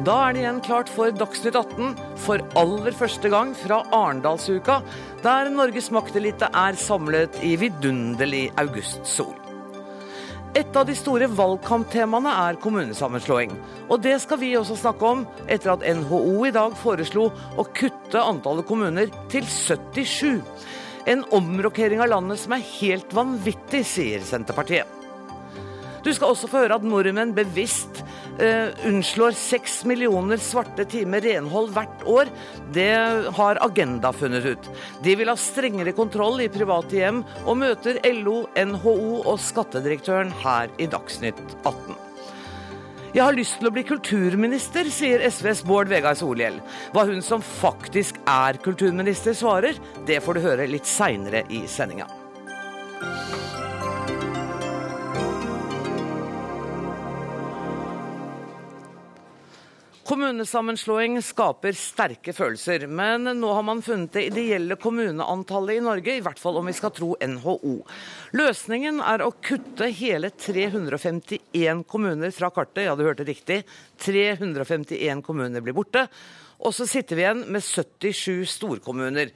Da er det igjen klart for Dagsnytt 18 for aller første gang fra Arendalsuka, der Norges maktelite er samlet i vidunderlig augustsol. Et av de store valgkamptemaene er kommunesammenslåing. Og det skal vi også snakke om, etter at NHO i dag foreslo å kutte antallet kommuner til 77. En omrokering av landet som er helt vanvittig, sier Senterpartiet. Du skal også få høre at nordmenn bevisst eh, unnslår seks millioner svarte timer renhold hvert år. Det har Agenda funnet ut. De vil ha strengere kontroll i private hjem, og møter LO, NHO og skattedirektøren her i Dagsnytt 18. Jeg har lyst til å bli kulturminister, sier SVs Bård Vegar Solhjell. Hva hun som faktisk er kulturminister svarer, det får du høre litt seinere i sendinga. Kommunesammenslåing skaper sterke følelser, men nå har man funnet det ideelle kommuneantallet i Norge, i hvert fall om vi skal tro NHO. Løsningen er å kutte hele 351 kommuner fra kartet, ja du hørte riktig, 351 kommuner blir borte. Og så sitter vi igjen med 77 storkommuner.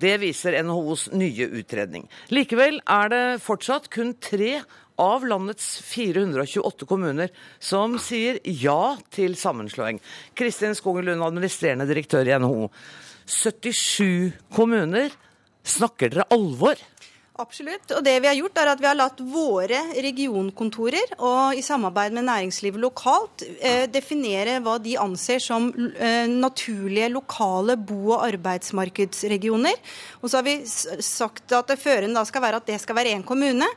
Det viser NHOs nye utredning. Likevel er det fortsatt kun tre av landets 428 kommuner som sier ja til sammenslåing. Kristin Skogen Lund, administrerende direktør i NHO. 77 kommuner. Snakker dere alvor? Absolutt. Og det vi har gjort, er at vi har latt våre regionkontorer og i samarbeid med næringslivet lokalt eh, definere hva de anser som eh, naturlige lokale bo- og arbeidsmarkedsregioner. Og så har vi sagt at det førende da skal være at det skal være én kommune.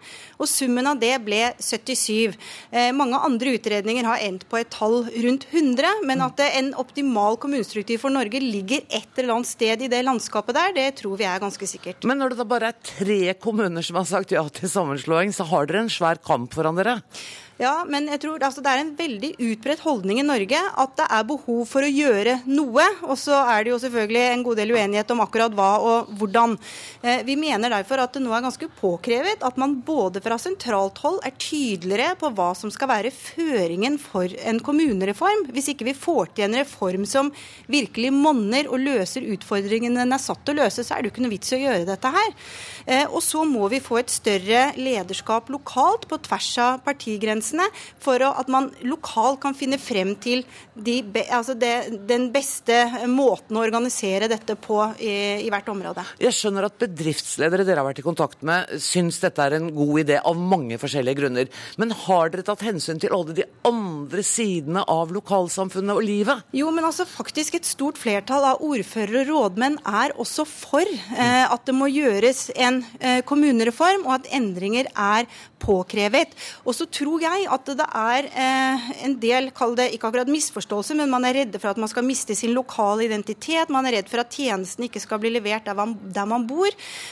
Og summen av det ble 77. Eh, mange andre utredninger har endt på et tall rundt 100, men at en optimal kommunestruktur for Norge ligger et eller annet sted i det landskapet der, det tror vi er ganske sikkert. Men når det da bare er tre kommuner kommuner som har sagt ja til sammenslåing, så har dere en svær kamp foran dere. Ja, men jeg tror altså, det er en veldig utbredt holdning i Norge at det er behov for å gjøre noe. Og så er det jo selvfølgelig en god del uenighet om akkurat hva og hvordan. Eh, vi mener derfor at det nå er ganske påkrevet at man både fra sentralt hold er tydeligere på hva som skal være føringen for en kommunereform. Hvis ikke vi får til en reform som virkelig monner og løser utfordringene den er satt til å løse, så er det jo ikke noe vits i å gjøre dette her. Eh, og så må vi få et større lederskap lokalt på tvers av partigrensene grensene, for at man lokalt kan finne frem til de, altså det, den beste måten å organisere dette på i, i, hvert område. Jeg skjønner at bedriftsledere dere har vært i kontakt med, syns dette er en god idé av mange forskjellige grunner. Men har dere tatt hensyn til alle de andre sidene av lokalsamfunnet og livet? Jo, men altså faktisk et stort flertall av ordførere og rådmenn er også for eh, at det må gjøres en eh, kommunereform, og at endringer er påkrevet. Og så tror jeg at det er eh, en del, kall det ikke akkurat misforståelse, men man er redde for at man skal miste sin lokale identitet. Man er redd for at tjenesten ikke skal bli levert der man, der man bor.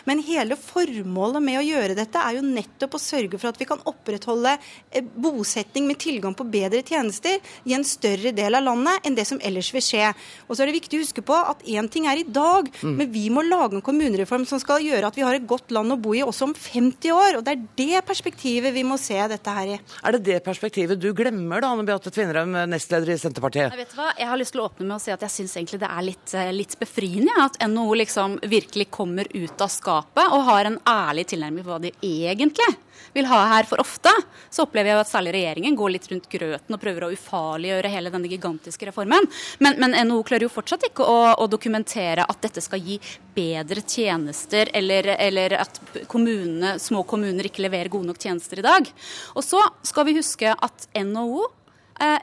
Men hele formålet med å gjøre dette er jo nettopp å sørge for at vi kan opprettholde eh, bosetning med tilgang på bedre tjenester i en større del av landet enn det som ellers vil skje. Og så er det viktig å huske på at én ting er i dag, mm. men vi må lage en kommunereform som skal gjøre at vi har et godt land å bo i også om 50 år. Og det er det perspektivet perspektivet vi må se dette her i. Er det det perspektivet du glemmer, da, Anne Beate Tvinnerøm, nestleder i Senterpartiet? Jeg vet hva, jeg har lyst til å åpne med å si at jeg syns egentlig det er litt, eh, litt befriende ja, at NHO liksom virkelig kommer ut av skapet og har en ærlig tilnærming på hva de egentlig vil ha her. For ofte så opplever jeg at særlig regjeringen går litt rundt grøten og prøver å ufarliggjøre hele denne gigantiske reformen. Men, men NHO klarer jo fortsatt ikke å, å, dokumentere at dette skal gi bedre tjenester, eller, eller at kommunene, små kommuner ikke leverer gode nok tjenester i dag. Og så skal vi huske at NHO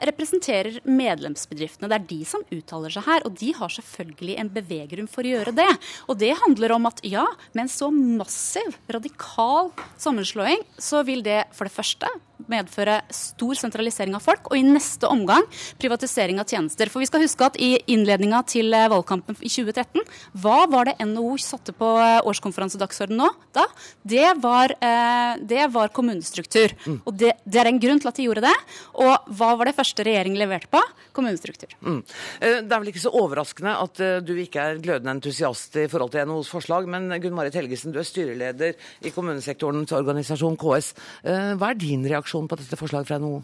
representerer medlemsbedriftene. Det er de som uttaler seg her, og de har selvfølgelig en beveggrunn for å gjøre det. Og det handler om at ja, med en så massiv, radikal sammenslåing, så vil det for det første medføre stor sentralisering av folk, og i neste omgang privatisering av tjenester. For vi skal huske at i innledninga til eh, valgkampen i 2013, hva var det NHO satte på eh, årskonferansedagsordenen nå? Da? Det var, eh, det var kommunestruktur. Mm. Og det, det, er en grunn til at de gjorde det. Og hva var det første regjeringen leverte på? Kommunestruktur. Mm. Det er vel ikke så overraskende at du ikke er glødende entusiast i forhold til NHOs forslag, men Gunn Marit Helgesen, du er styreleder i kommunesektorens organisasjon KS. Hva er din reaksjon på dette forslaget fra NHO?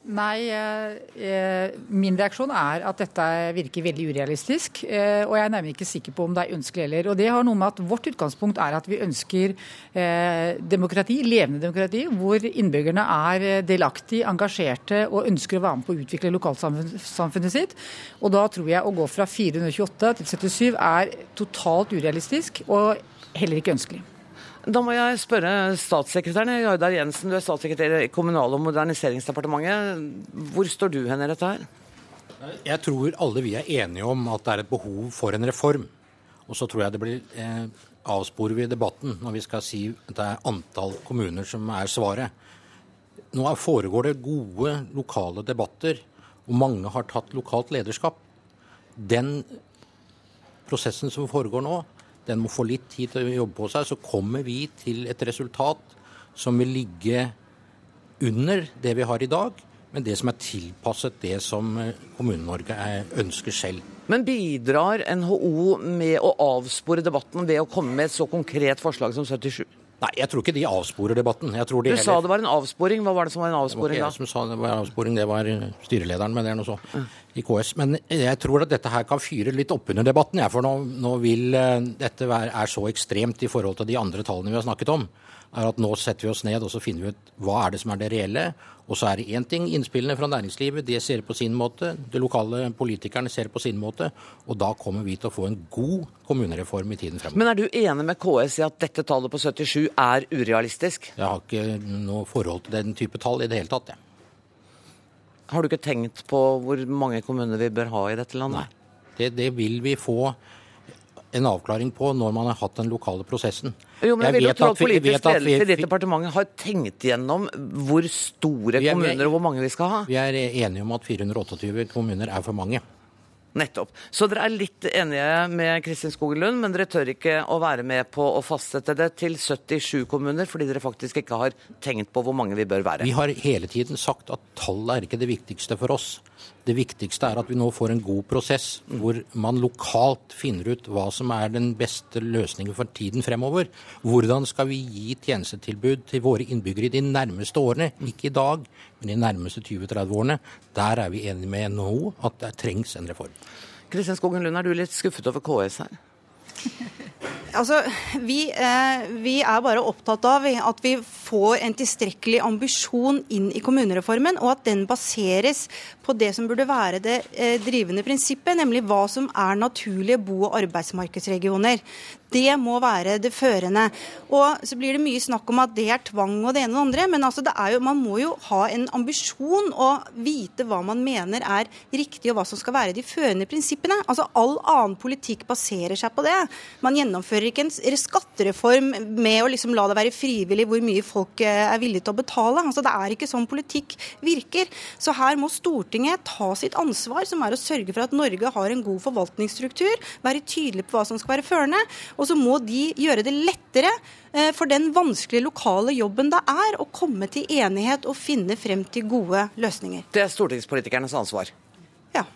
Nei, eh, min reaksjon er at dette virker veldig urealistisk. Eh, og jeg er nærmere ikke sikker på om det er ønskelig heller. Og det har noe med at vårt utgangspunkt er at vi ønsker eh, demokrati, levende demokrati, hvor innbyggerne er delaktige, engasjerte og ønsker å være med på å utvikle lokalsamfunnet sitt. Og da tror jeg å gå fra 428 til 77 er totalt urealistisk og heller ikke ønskelig. Da må jeg spørre statssekretæren. Jardar Jensen, du er statssekretær i Kommunal- og moderniseringsdepartementet. Hvor står du hen i dette her? Jeg tror alle vi er enige om at det er et behov for en reform. Og så tror jeg det blir eh, avsporer vi debatten når vi skal si at det er antall kommuner som er svaret. Nå foregår det gode lokale debatter, og mange har tatt lokalt lederskap. Den prosessen som foregår nå, den må få litt tid til å jobbe på seg. Så kommer vi til et resultat som vil ligge under det vi har i dag, men det som er tilpasset det som eh, Kommune-Norge ønsker selv. Men bidrar NHO med å avspore debatten ved å komme med et så konkret forslag som 77? Nei, jeg tror ikke de avsporer debatten. De du heller... sa det var en avsporing. Hva var det som var en avsporing da? Det var ikke jeg som sa det var en avsporing, det var styrelederen, men det er noe så i KS. Men jeg tror at dette her kan fyre litt opp under debatten, jeg. For nå, nå vil eh, dette være, er så ekstremt i forhold til de andre tallene vi har snakket om er at nå setter vi oss ned og så finner vi ut hva er det som er det reelle. Og så er det én ting, innspillene fra næringslivet, det ser på sin måte. De lokale politikerne ser på sin måte. Og da kommer vi til å få en god kommunereform i tiden fremover. Men er du enig med KS i at dette tallet på 77 er urealistisk? Jeg har ikke noe forhold til den type tall i det hele tatt, jeg. Har du ikke tenkt på hvor mange kommuner vi bør ha i dette landet? Nei. Det, det vil vi få en avklaring på når man har hatt den lokale prosessen. Jo, men jeg, vil jo tro at politisk ledelse i ditt departement har tenkt gjennom hvor store er, kommuner og hvor mange vi skal ha? Vi er enige om at 428 kommuner er for mange. Nettopp. Så dere er litt enige med Kristin Skogen Lund, men dere tør ikke å være med på å fastsette det til 77 kommuner, fordi dere faktisk ikke har tenkt på hvor mange vi bør være? Vi har hele tiden sagt at tallet er ikke det viktigste for oss. Det viktigste er at vi nå får en god prosess hvor man lokalt finner ut hva som er den beste løsningen for tiden fremover. Hvordan skal vi gi tjenestetilbud til våre innbyggere i de nærmeste årene? Ikke i dag, men de nærmeste 20-30 årene. Der er vi enige med NHO at det trengs en reform. Kristin Skogen Lund, er du litt skuffet over KS her? Altså, vi, eh, vi, er bare opptatt av at vi får en tilstrekkelig ambisjon inn i kommunereformen, og at den baseres på det som burde være det eh, drivende prinsippet, nemlig hva som er naturlige bo- og arbeidsmarkedsregioner. Det må være det førende. Og så blir det mye snakk om at det er tvang og det ene og det andre, men altså det jo, man må jo ha en ambisjon og vite hva man mener er riktig og hva som skal være de førende prinsippene. Altså All annen politikk baserer seg på det. Man gjennomfører ikke en skattereform med å liksom la det være frivillig hvor mye folk eh, er villige til å betale. Altså Det er ikke sånn politikk virker. Så her må Stortinget ta sitt ansvar, som er å sørge for at Norge har en god forvaltningsstruktur, være tydelig på hva som skal være førende. Og så må de gjøre det lettere eh, for den vanskelige lokale jobben det er å komme til enighet og finne frem til gode løsninger. Det er stortingspolitikernes ansvar. Ja.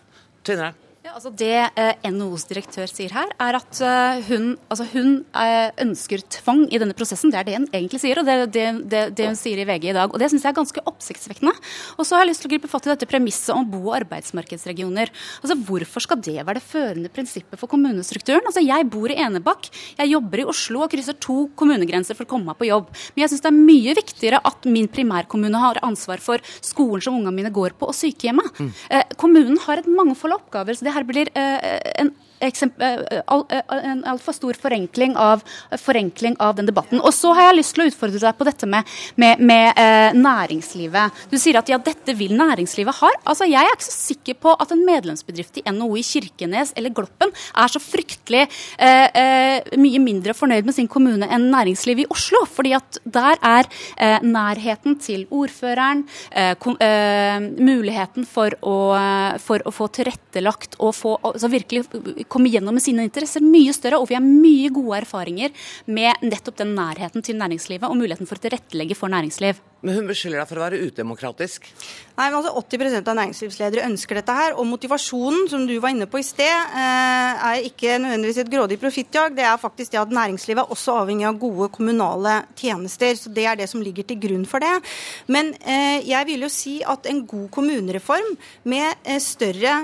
Tvinner'n? Ja, altså det eh, NHOs direktør sier her, er at eh, hun, altså hun eh, ønsker tvang i denne prosessen. Det er det hun egentlig sier, og det er det, det, det, hun sier i VG i dag. Og Det syns jeg er ganske oppsiktsvekkende. Og så har jeg lyst til å gripe fatt i dette premisset om bo- og arbeidsmarkedsregioner. Altså Hvorfor skal det være det førende prinsippet for kommunestrukturen? Altså Jeg bor i Enebakk, jeg jobber i Oslo og krysser to kommunegrenser for å komme meg på jobb. Men jeg syns det er mye viktigere at min primærkommune har ansvar for skolen som ungene mine går på, og sykehjemmet. Mm. Eh, kommunen har et mangfold av oppgaver. så det her blir eh, en en altfor stor forenkling av, forenkling av, den debatten. Og så har jeg lyst til å utfordre deg på dette med, med, med eh, næringslivet. Du sier at ja, dette vil næringslivet ha. Altså, Jeg er ikke så sikker på at en medlemsbedrift i NHO i Kirkenes eller Gloppen er så fryktelig eh, eh, mye mindre fornøyd med sin kommune enn næringslivet i Oslo. fordi at der er eh, nærheten til ordføreren, eh, eh, muligheten for å, for å, få tilrettelagt og få, altså virkelig komme gjennom med sine interesser mye større. Og vi har mye gode erfaringer med nettopp den nærheten til næringslivet og muligheten for å tilrettelegge for næringsliv. Men hun beskylder deg for å være udemokratisk. Nei, men altså 80% av næringslivsledere ønsker dette her. Og motivasjonen, som du var inne på i sted, eh, er ikke nødvendigvis et grådig profittjag. Det er faktisk det at næringslivet er også avhengig av gode kommunale tjenester. Så det er det som ligger til grunn for det. Men eh, jeg vil jo si at en god kommunereform med eh, større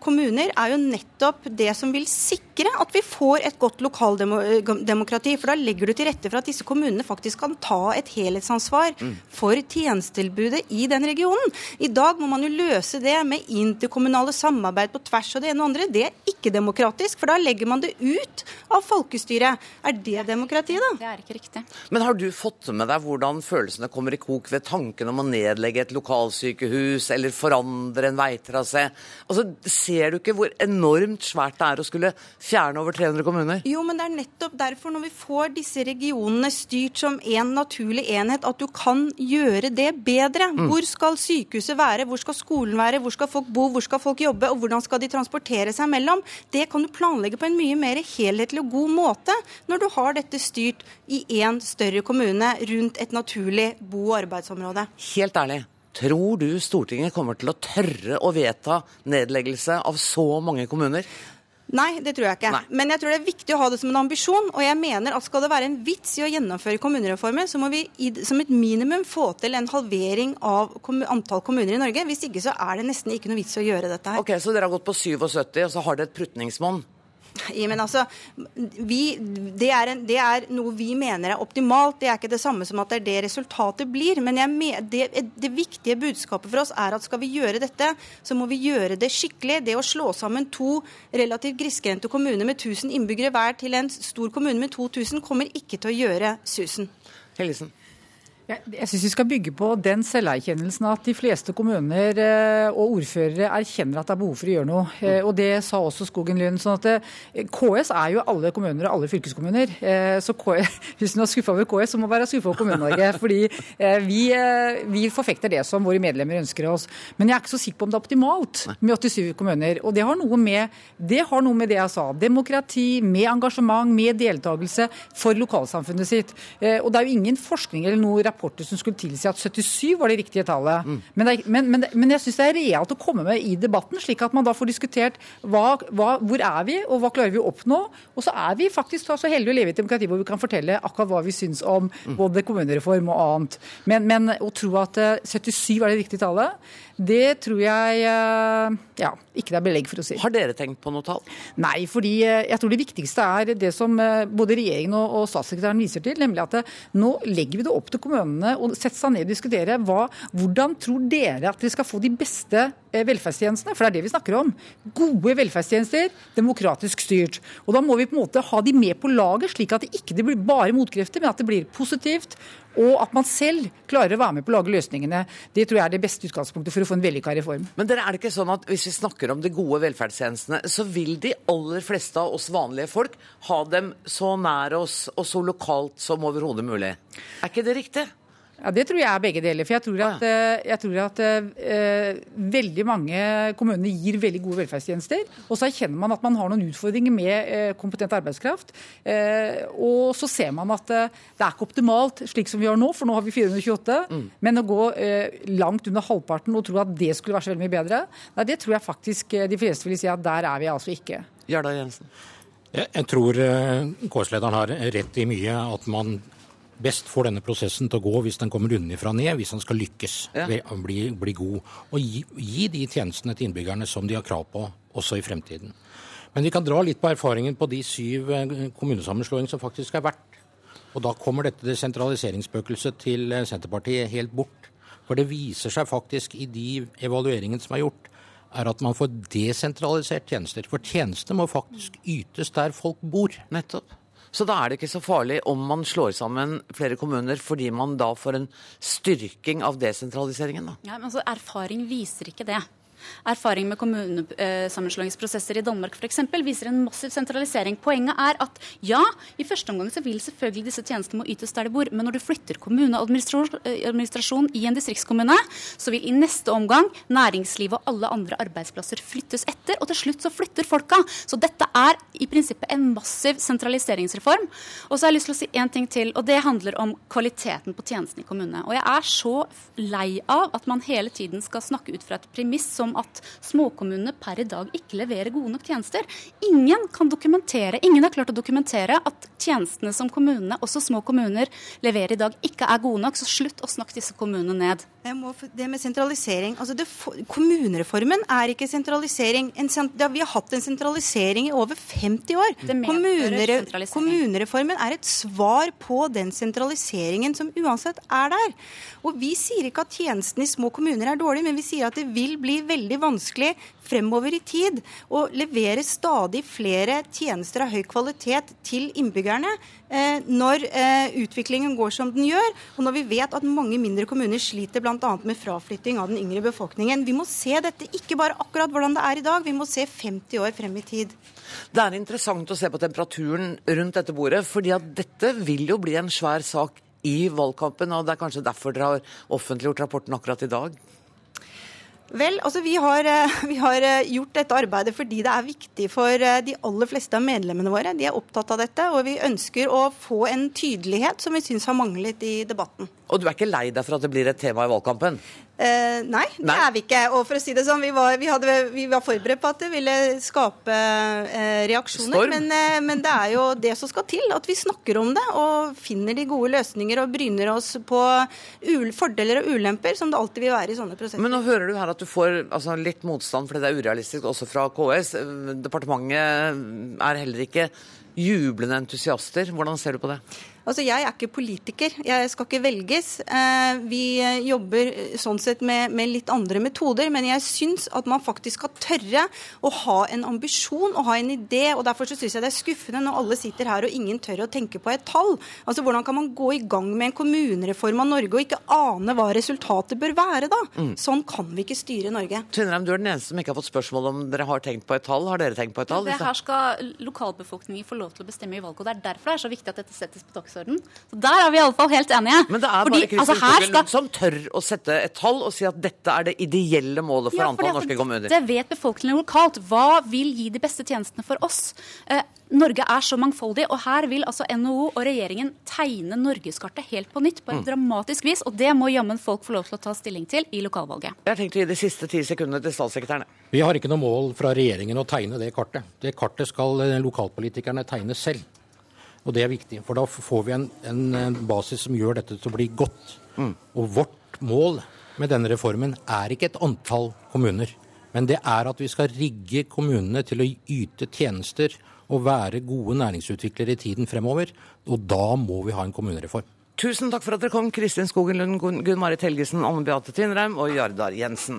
kommuner er jo nettopp det som vil sikre at vi får et godt lokaldemokrati. For da legger du til rette for at disse kommunene faktisk kan ta et helhetsansvar. Mm for tjenestetilbudet i den regionen. I dag må man jo løse det med interkommunale samarbeid på tvers og det ene og andre. Det er ikke demokratisk, for da legger man det ut av folkestyret. Er det demokrati, da? Det er ikke riktig. Men har du fått med deg hvordan følelsene kommer i kok ved tanken om å nedlegge et lokalsykehus eller forandre en veitrasé? Altså, ser du ikke hvor enormt svært det er å skulle fjerne over 300 kommuner? Jo, men det er nettopp derfor, når vi får disse regionene styrt som en naturlig enhet, at du kan gjøre det bedre. Mm. Hvor skal sykehuset være, hvor skal skolen være, hvor skal folk bo, hvor skal folk jobbe, og hvordan skal de transportere seg mellom? Det kan du planlegge på en mye mer helhetlig og god måte når du har dette styrt i én større kommune rundt et naturlig bo- og arbeidsområde. Helt ærlig. Tror du Stortinget kommer til å tørre å vedta nedleggelse av så mange kommuner? Nei, det tror jeg ikke. Nei. Men jeg tror det er viktig å ha det som en ambisjon. Og jeg mener at skal det være en vits i å gjennomføre kommunereformer, så må vi som et minimum få til en halvering av antall kommuner i Norge. Hvis ikke så er det nesten ikke noe vits i å gjøre dette her. Ok, Så dere har gått på 77, og så har dere et prutningsmål? Men altså, vi, det, er en, det, er noe vi mener er optimalt. Det er ikke det samme som at det er det resultatet blir. Men jeg, det, det, viktige budskapet for oss er at skal vi gjøre dette, så må vi gjøre det skikkelig. Det å slå sammen to relativt grisgrendte kommuner med 1000 innbyggere hver til en stor kommune med 2000 kommer ikke til å gjøre susen. Hellesen. Jeg, jeg syns vi skal bygge på den selverkjennelsen at de fleste kommuner eh, og ordførere erkjenner at det er behov for å gjøre noe. Eh, og Det sa også Skogen Lund. sånn at eh, KS er jo alle kommuner og alle fylkeskommuner. Så KS, hvis du er skuffa over KS, så må du være skuffa over Kommune-Norge. fordi vi, vi, forfekter det som våre medlemmer ønsker oss. Men jeg er ikke så sikker på om det er optimalt med 87 kommuner. Og det har noe med det, har noe med det jeg sa. Demokrati, med engasjement, med deltakelse for lokalsamfunnet sitt. Og det er jo ingen forskning eller noe rapport rapporter som skulle tilsi at 77 var det riktige tallet. Mm. Men, det, men, men, men, jeg syns det er realt å komme med i debatten, slik at man da får diskutert hva, hva, hvor er vi, og hva klarer vi å oppnå. Og så er vi faktisk så heldige å leve i et demokrati hvor vi kan fortelle akkurat hva vi syns om mm. både kommunereform og annet. Men, å tro at 77 eh, var det riktige tallet det tror jeg eh, ja, ikke det er belegg for å si. Har dere tenkt på noe tall? Nei, fordi eh, jeg tror det viktigste er det som både regjeringen og statssekretæren viser til, nemlig at nå legger vi det opp til kommunene å sette seg ned og diskutere hva, hvordan tror dere at dere skal få de beste velferdstjenestene, for det er det vi snakker om. Gode velferdstjenester, demokratisk styrt. Og Da må vi på en måte ha de med på laget, slik at det ikke blir bare motkrefter, men at det blir positivt og at man selv klarer å være med på å lage løsningene. Det tror jeg er det beste utgangspunktet for å få en vellykka reform. Men dere, er det ikke sånn at hvis vi snakker om de gode velferdstjenestene, så vil de aller fleste av oss vanlige folk ha dem så nær oss og så lokalt som overhodet mulig? Er ikke det riktig? Ja, Det tror jeg er begge deler. For jeg tror at, eh, jeg tror at uh, veldig mange kommuner gir veldig gode velferdstjenester. Og så erkjenner man at man har noen utfordringer med uh, kompetent arbeidskraft. Uh, og så ser man at det er ikke optimalt slik som vi gjør nå, for nå har vi 428. Mm. Men å gå langt under halvparten og tro at det skulle være så veldig mye bedre, nei, det tror jeg faktisk de fleste vil si at der er vi altså ikke. Gjerdar Jensen. Jeg, jeg tror KS-lederen har rett i mye. At man best får denne prosessen til å gå hvis den kommer unnifra ned, hvis den skal lykkes ja. bli, bli, god. Og gi, gi, de tjenestene til innbyggerne som de har krav på, også i fremtiden. Men vi kan dra litt på erfaringen på de syv eh, kommunesammenslåingene som faktisk er verdt. Og da kommer dette desentraliseringsspøkelset til eh, Senterpartiet helt bort. For det viser seg faktisk i de evalueringene som er gjort, er at man får desentralisert tjenester. For tjenestene må faktisk ytes der folk bor. Nettopp. Så da er det ikke så farlig om man slår sammen flere kommuner, fordi man da får en styrking av desentraliseringen, da? Ja, men altså, Erfaring viser ikke det. Erfaring med kommunesammenslåingsprosesser i Danmark eksempel, viser en massiv sentralisering. Poenget er at ja, i første omgang så vil selvfølgelig disse tjenestene må ytes der de bor, men når du flytter kommuneadministrasjon i en distriktskommune, så vil i neste omgang næringslivet og alle andre arbeidsplasser flyttes etter, og til slutt så flytter folka. Så dette er i prinsippet en massiv sentraliseringsreform. Og så har jeg lyst til å si én ting til, og det handler om kvaliteten på tjenestene i kommunene. Og jeg er så lei av at man hele tiden skal snakke ut fra et premiss som at småkommunene per i dag ikke leverer gode nok tjenester. Ingen kan dokumentere, ingen har klart å dokumentere at tjenestene som kommunene, også små kommuner, leverer i dag, ikke er gode nok. Så slutt å snakke disse kommunene ned. Det med sentralisering, altså det, Kommunereformen er ikke sentralisering. En, ja, vi har hatt en sentralisering i over 50 år. Kommunere, kommunereformen er et svar på den sentraliseringen som uansett er der. Og Vi sier ikke at tjenestene i små kommuner er dårlige, men vi sier at det vil bli veldig vanskelig fremover i tid og levere stadig flere tjenester av høy kvalitet til innbyggerne eh, når eh, utviklingen går som den gjør, og når vi vet at mange mindre kommuner sliter bl.a. med fraflytting av den yngre befolkningen. Vi må se dette ikke bare akkurat hvordan det er i dag, vi må se 50 år frem i tid. Det er interessant å se på temperaturen rundt dette bordet, fordi at dette vil jo bli en svær sak i valgkampen, og det er kanskje derfor dere har offentliggjort rapporten akkurat i dag? Vel, altså vi har, eh, vi har, eh, gjort dette arbeidet fordi det er viktig for eh, de aller fleste av medlemmene våre. De er opptatt av dette, og vi ønsker å få en tydelighet som vi syns har manglet i debatten. Og du er ikke lei deg for at det blir et tema i valgkampen? Eh, nei, det nei. er vi ikke. Og for å si det sånn, vi var, vi hadde, vi var forberedt på at det ville skape eh, reaksjoner. Men, eh, men, det er jo det som skal til, at vi snakker om det og finner de gode løsninger og bryner oss på fordeler og ulemper, som det alltid vil være i sånne prosesser. Men nå hører du her at du får altså, litt motstand fordi det er urealistisk også fra KS. Departementet er heller ikke jublende entusiaster. Hvordan ser du på det? Altså, Jeg er ikke politiker. Jeg skal ikke velges. Eh, vi jobber sånn sett med, med litt andre metoder. Men jeg syns at man faktisk skal tørre å ha en ambisjon og ha en idé. og Derfor så syns jeg det er skuffende når alle sitter her og ingen tør å tenke på et tall. Altså, Hvordan kan man gå i gang med en kommunereform av Norge og ikke ane hva resultatet bør være, da? Mm. Sånn kan vi ikke styre Norge. Tvinnerheim, du er den eneste som ikke har fått spørsmål om dere har tenkt på et tall. Har dere tenkt på et tall? Det her skal lokalbefolkningen få lov til å bestemme i valget. og Det er derfor det er så viktig at dette settes på dagsordenen dagsorden. Så der er vi iallfall helt enige. Men det er bare Kristin altså, skal... som tør å sette et tall og si at dette er det ideelle målet for ja, antall norske kommuner. Det vet befolkningen lokalt. Hva vil gi de beste tjenestene for oss? Eh, Norge er så mangfoldig, og her vil altså NHO og regjeringen tegne norgeskartet helt på nytt på et mm. dramatisk vis, og det må jammen folk få lov til å ta stilling til i lokalvalget. Jeg har tenkt å gi de siste ti sekundene til statssekretærene. Vi har ikke noe mål fra regjeringen å tegne det kartet. Det kartet skal eh, lokalpolitikerne tegne selv. Og det er viktig, for da får vi en, en basis som gjør dette til å bli godt. Mm. Og vårt mål med denne reformen er ikke et antall kommuner. Men det er at vi skal rigge kommunene til å yte tjenester og være gode næringsutviklere i tiden fremover. Og da må vi ha en kommunereform. Tusen takk for at dere kom, Kristin Skogen Lund, Gunn Marit Helgesen, Anne Beate Tvinnereim og Jardar Jensen.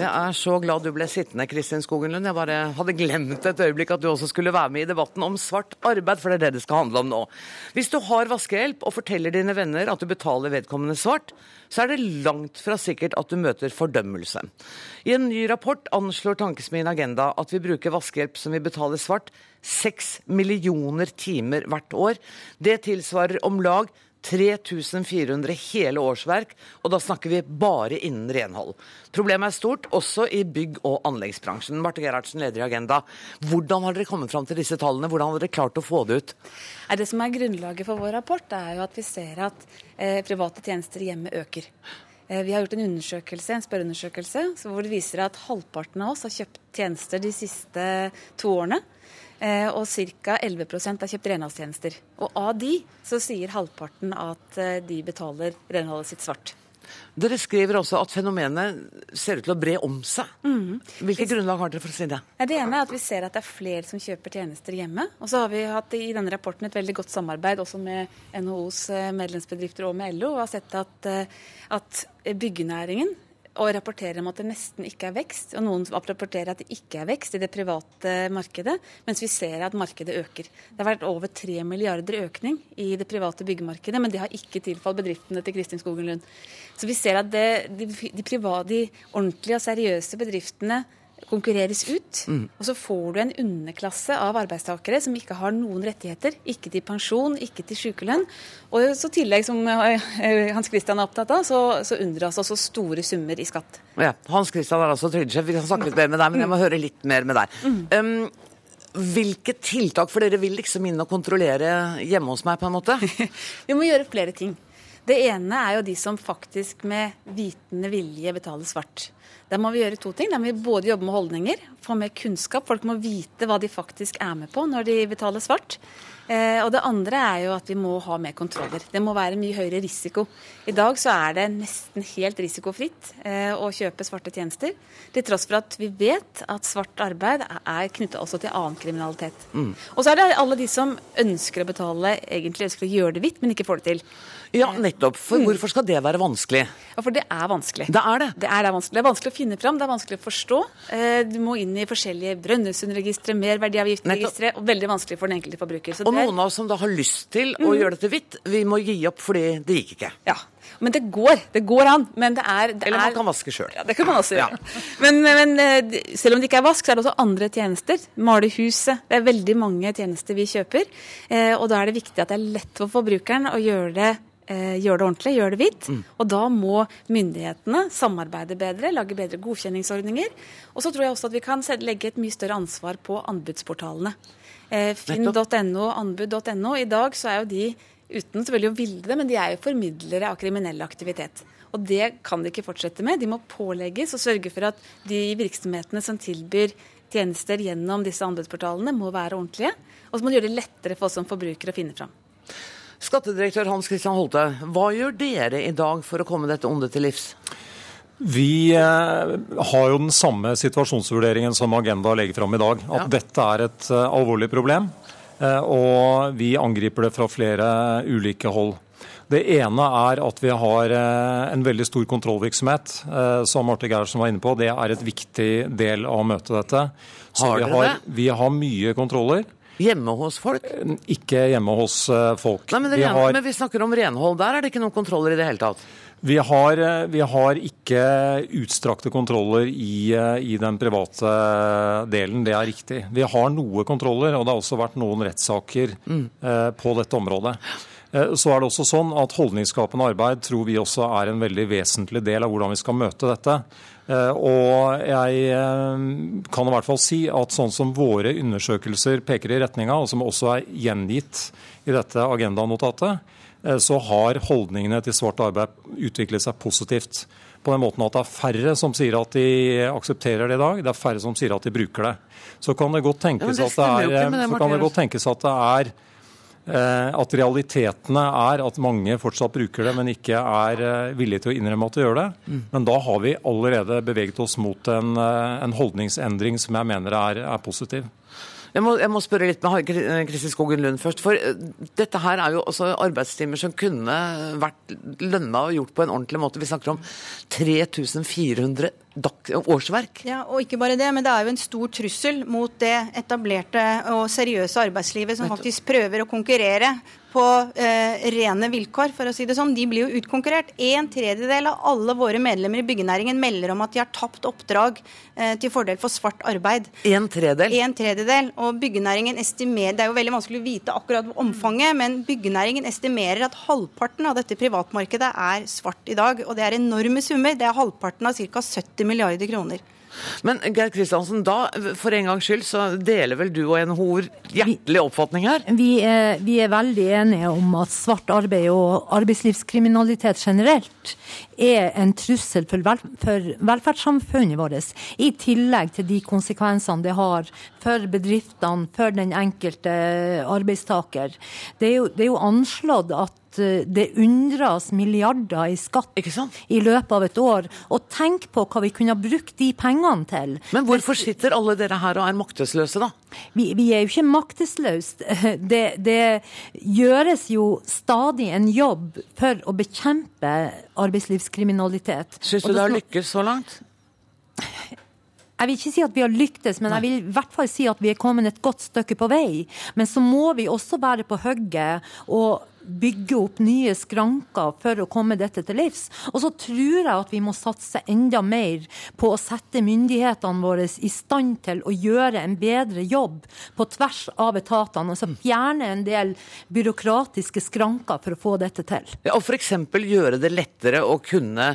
Jeg er så glad du ble sittende, Kristin Skogenlund. Jeg bare hadde glemt et øyeblikk at du også skulle være med i debatten om svart arbeid, for det er det det skal handle om nå. Hvis du har vaskehjelp og forteller dine venner at du betaler vedkommende svart, så er det langt fra sikkert at du møter fordømmelse. I en ny rapport anslår Tankesmien Agenda at vi bruker vaskehjelp som vi betaler svart, seks millioner timer hvert år. Det tilsvarer om lag 3400 hele årsverk, og da snakker vi bare innen renhold. Problemet er stort, også i bygg- og anleggsbransjen. Marte Gerhardsen, leder i Agenda. Hvordan har dere kommet fram til disse tallene? Hvordan har dere klart å få det ut? Det som er grunnlaget for vår rapport, er jo at vi ser at eh, private tjenester hjemme øker. Eh, vi har gjort en undersøkelse, en spørreundersøkelse hvor det viser at halvparten av oss har kjøpt tjenester de siste to årene. Eh, og ca. 11% har kjøpt renholdstjenester. Og av de så sier halvparten at eh, de betaler renholdet sitt svart. Dere skriver også at fenomenet ser ut til å bre om seg. Hvilket grunnlag har dere for å si det? Det ene er at vi ser at det er flere som kjøper tjenester hjemme. Og så har vi hatt i denne rapporten et veldig godt samarbeid også med NHOs eh, medlemsbedrifter og med LO. Og har sett at, at byggenæringen og rapporterer om at det nesten ikke er vekst. Og noen rapporterer at det ikke er vekst i det private markedet, mens vi ser at markedet øker. Det har vært over 3 milliarder økning i det private byggemarkedet, men det har ikke tilfalt bedriftene til Kristin Skogen Lund. Så vi ser at det, de, de, private, de ordentlige og seriøse bedriftene konkurreres ut. Mm. Og så får du en underklasse av arbeidstakere som ikke har noen rettigheter. Ikke til pensjon, ikke til sykelønn. Og så tillegg, som eh, Hans Christian er opptatt av, så, så unndras også store summer i skatt. Ja, Hans Christian er altså trygdesjef. Vi kan snakke litt mer med deg, men jeg må høre litt mer med deg. Mm. Um, hvilke tiltak, for dere vil liksom inn og kontrollere hjemme hos meg, på en måte? Vi må gjøre flere ting. Det ene er jo de som faktisk med vitende vilje betaler svart. Der må vi gjøre to ting. Der må vi både jobbe med holdninger, få mer kunnskap. Folk må vite hva de faktisk er med på når de betaler svart. Eh, og det andre er jo at vi må ha mer kontroller. Det må være mye høyere risiko. I dag så er det nesten helt risikofritt eh, å kjøpe svarte tjenester. Til tross for at vi vet at svart arbeid er knytta også til annen kriminalitet. Mm. Og så er det alle de som ønsker å betale, egentlig ønsker å gjøre det hvitt, men ikke får det til. Ja, nettopp. For mm. hvorfor skal det være vanskelig? Ja, For det er vanskelig. Det er det? Det er, det er vanskelig. Det er vanskelig å finne fram, det er vanskelig å forstå. Eh, du må inn i forskjellige Brønnøysundregistre, merverdiavgiftregistre, og veldig vanskelig for den enkelte forbruker. Så og noen av oss som da har lyst til å mm. gjøre dette hvitt, vi må gi opp fordi det gikk ikke. Ja. Men det går. Det går an. Men det er det Eller man kan vaske sjøl. Ja, det kan man også gjøre. Ja. Men, men, eh, selv om det ikke er vask, så er det også andre tjenester. Male huset. Det er veldig mange tjenester vi kjøper. Eh, og da er det viktig at det er lett for forbrukeren å gjøre det gjør det ordentlig, gjøre det hvitt. Mm. Og da må myndighetene samarbeide bedre, lage bedre godkjenningsordninger. Og så tror jeg også at vi kan legge et mye større ansvar på anbudsportalene. Eh, Finn.no, anbud.no. I dag så er jo de uten selvfølgelig å ville det, men de er jo formidlere av kriminell aktivitet. Og det kan de ikke fortsette med. De må pålegges og sørge for at de virksomhetene som tilbyr tjenester gjennom disse anbudsportalene, må være ordentlige. Og så må de gjøre det lettere for oss som forbrukere å finne fram. Skattedirektør Hans Christian Holte, hva gjør dere i dag for å komme dette ondet til livs? Vi eh, har jo den samme situasjonsvurderingen som Agenda legger fram i dag. At ja. dette er et uh, alvorlig problem. Uh, og vi angriper det fra flere ulike hold. Det ene er at vi har uh, en veldig stor kontrollvirksomhet, som Marte Gerhardsen var inne på. Det er et viktig del av å møte dette. Så har dere det? Vi har mye kontroller. Hjemme hos folk? Ikke hjemme hos eh, folk. Nei, men, vi, har... men vi snakker om renhold. Der er det ikke noen kontroller i det hele tatt? Vi har, eh, vi har, ikke utstrakte kontroller i, eh, i, den private delen, det er riktig. Vi har noe kontroller, og det har også vært noen rettssaker mm. eh, på dette området. Eh, så er det også sånn at Holdningsskapende arbeid tror vi også er en veldig vesentlig del av hvordan vi skal møte dette. Eh, og jeg kan i hvert fall si at sånn som våre undersøkelser peker i retninga, og som også er gjengitt i dette agendanotatet, så har holdningene til svart arbeid utviklet seg positivt. På den måten at det er færre som sier at de aksepterer det i dag, det er færre som sier at de bruker det. Så kan det godt tenkes, ja, det at, det er, så kan det godt tenkes at det er Eh, at realitetene er at mange fortsatt bruker det, men ikke er eh, villige til å innrømme at de gjør det. Mm. Men da har vi allerede beveget oss mot en, eh, en holdningsendring som jeg mener er, er positiv. Jeg må, jeg må, spørre litt med Kristin Skogen Lund først. For dette her er jo også arbeidstimer som kunne vært lønna og gjort på en ordentlig måte. Vi snakker om 3400 årsverk. Ja, og ikke bare det, men det er jo en stor trussel mot det etablerte og seriøse arbeidslivet som faktisk prøver å konkurrere på eh, rene vilkår, for å si det sånn. De blir jo utkonkurrert. En tredjedel av alle våre medlemmer i byggenæringen melder om at de har tapt oppdrag eh, til fordel for svart arbeid. En tredjedel? En tredjedel. Og byggenæringen estimerer Det er jo veldig vanskelig å vite akkurat omfanget, men byggenæringen estimerer at halvparten av dette privatmarkedet er svart i dag. Og det er enorme summer. Det er halvparten av ca. 70 milliarder kroner. Men Geir Kristiansen, da for en gangs skyld så deler vel du og NHO hjertelig oppfatning her? Vi er, vi er veldig enige om at svart arbeid og arbeidslivskriminalitet generelt er en trussel for, vel, for velferdssamfunnet vårt. I tillegg til de konsekvensene det har for bedriftene, for den enkelte arbeidstaker. Det er jo, det er jo anslått at at eh, det undres milliarder i skatt i løpet av et år. Og tenk på hva vi kunne ha brukt de pengene til. Men hvorfor sitter alle dere her og er maktesløse, da? Vi, vi er jo ikke maktesløse. Det, det gjøres jo stadig en jobb for å bekjempe arbeidslivskriminalitet. Syns du det har lykkes så langt? Jeg vil ikke si at vi har lyktes, men jeg vil i hvert fall si at vi er kommet et godt stykke på vei. Men så må vi også være på hugget og bygge opp nye skranker for å komme dette til livs. Og så tror jeg at vi må satse enda mer på å sette myndighetene våre i stand til å gjøre en bedre jobb på tvers av etatene. Altså fjerne en del byråkratiske skranker for å få dette til. Ja, og f.eks. gjøre det lettere å kunne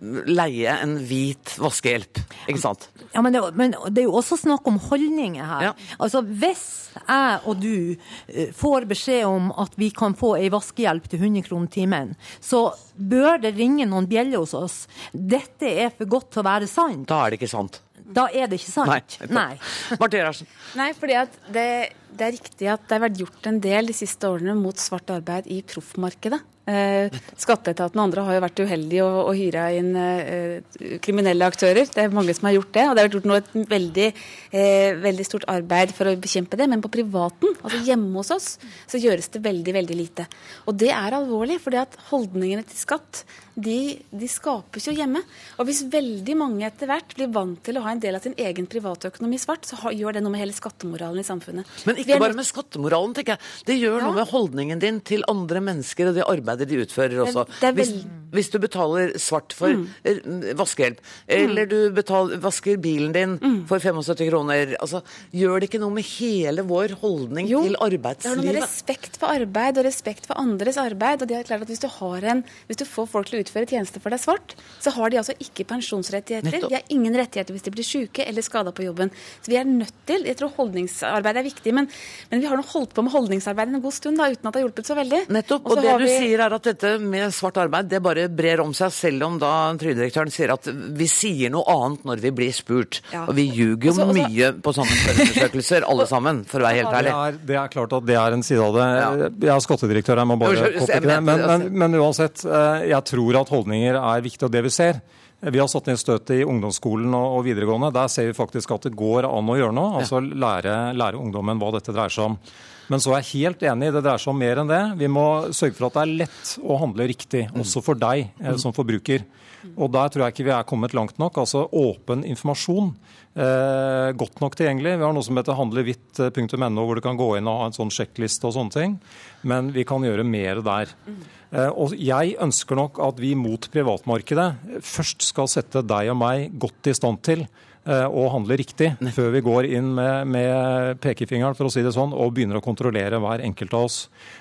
leie en hvit vaskehjelp, ikke sant? Ja, men det, men det er jo også snakk om holdninger her. Ja. Altså Hvis jeg og du eh, får beskjed om at vi kan få ei vaskehjelp til 100 kroner timen, så bør det ringe noen bjeller hos oss. Dette er for godt til å være sant. Da er det ikke sant. Da er det ikke sant. Nei. Nei. Nei, fordi at det, det, er riktig at det har vært gjort en del de siste årene mot svart arbeid i proffmarkedet. Eh, Skatteetaten og andre har jo vært uheldige og, og hyra inn eh, kriminelle aktører. Det er mange som har gjort det. Og det har vært gjort nå et veldig, eh, veldig stort arbeid for å bekjempe det. Men på privaten, altså hjemme hos oss, så gjøres det veldig, veldig lite. Og det er alvorlig, at holdningene til skatt de, de, skapes jo hjemme. Og hvis veldig mange etter hvert blir vant til å ha en del av sin egen privatøkonomi svart, så gjør det noe med hele skattemoralen i samfunnet. Men ikke bare med skattemoralen, tenker jeg. Det gjør ja. noe med holdningen din til andre mennesker og det arbeidet de utfører også. Det, det hvis, hvis, du betaler svart for mm. Eh, vaskehjelp, mm. eller du betaler, vasker bilen din mm. for 75 kroner, altså, gjør det ikke noe med hele vår holdning jo, til arbeidslivet? Det har noe med respekt for arbeid og respekt for andres arbeid. og det er klart at Hvis du, en, hvis du får folk til å utføre tjenester for deg svart, så har de altså ikke pensjonsrettigheter. Nettopp. De har ingen rettigheter hvis de blir syke eller skada på jobben. Så vi er nødt til Jeg tror holdningsarbeid er viktig, men, men vi har nå holdt på med holdningsarbeid en god stund da, uten at det har hjulpet så veldig. Nettopp. Og, og det du vi... sier er at dette med svart arbeid det bare brer om seg, selv om da trygdedirektøren sier at vi sier noe annet når vi blir spurt. Ja. Og vi ljuger jo også, også... mye på sånne spørreundersøkelser, alle sammen, for å være helt ærlig. Det er, det er, klart at det er en side av det. Ja. Jeg er skattedirektør, jeg må bare påpeke det. Men, men, men uansett, eh, jeg tror at holdninger er viktig, og det vi ser. Vi har satt ned støtet i ungdomsskolen og videregående. Der ser vi faktisk at det går an å gjøre noe. Altså lære, lære ungdommen hva dette dreier seg om. Men så er jeg helt enig, det dreier seg om mer enn det. Vi må sørge for at det er lett å handle riktig, også for deg eh, som forbruker. Og der tror jeg ikke vi er kommet langt nok. Altså åpen informasjon. Eh, godt nok tilgjengelig. Vi har noe som heter handlehvitt.no, hvor du kan gå inn og ha en sånn sjekkliste og sånne ting. Men vi kan gjøre mer der. Eh, og jeg ønsker nok at vi mot privatmarkedet først skal sette deg og meg godt i stand til og handle riktig før vi går inn med, med, pekefingeren for å si det sånn, og begynner å kontrollere hver enkelt av oss.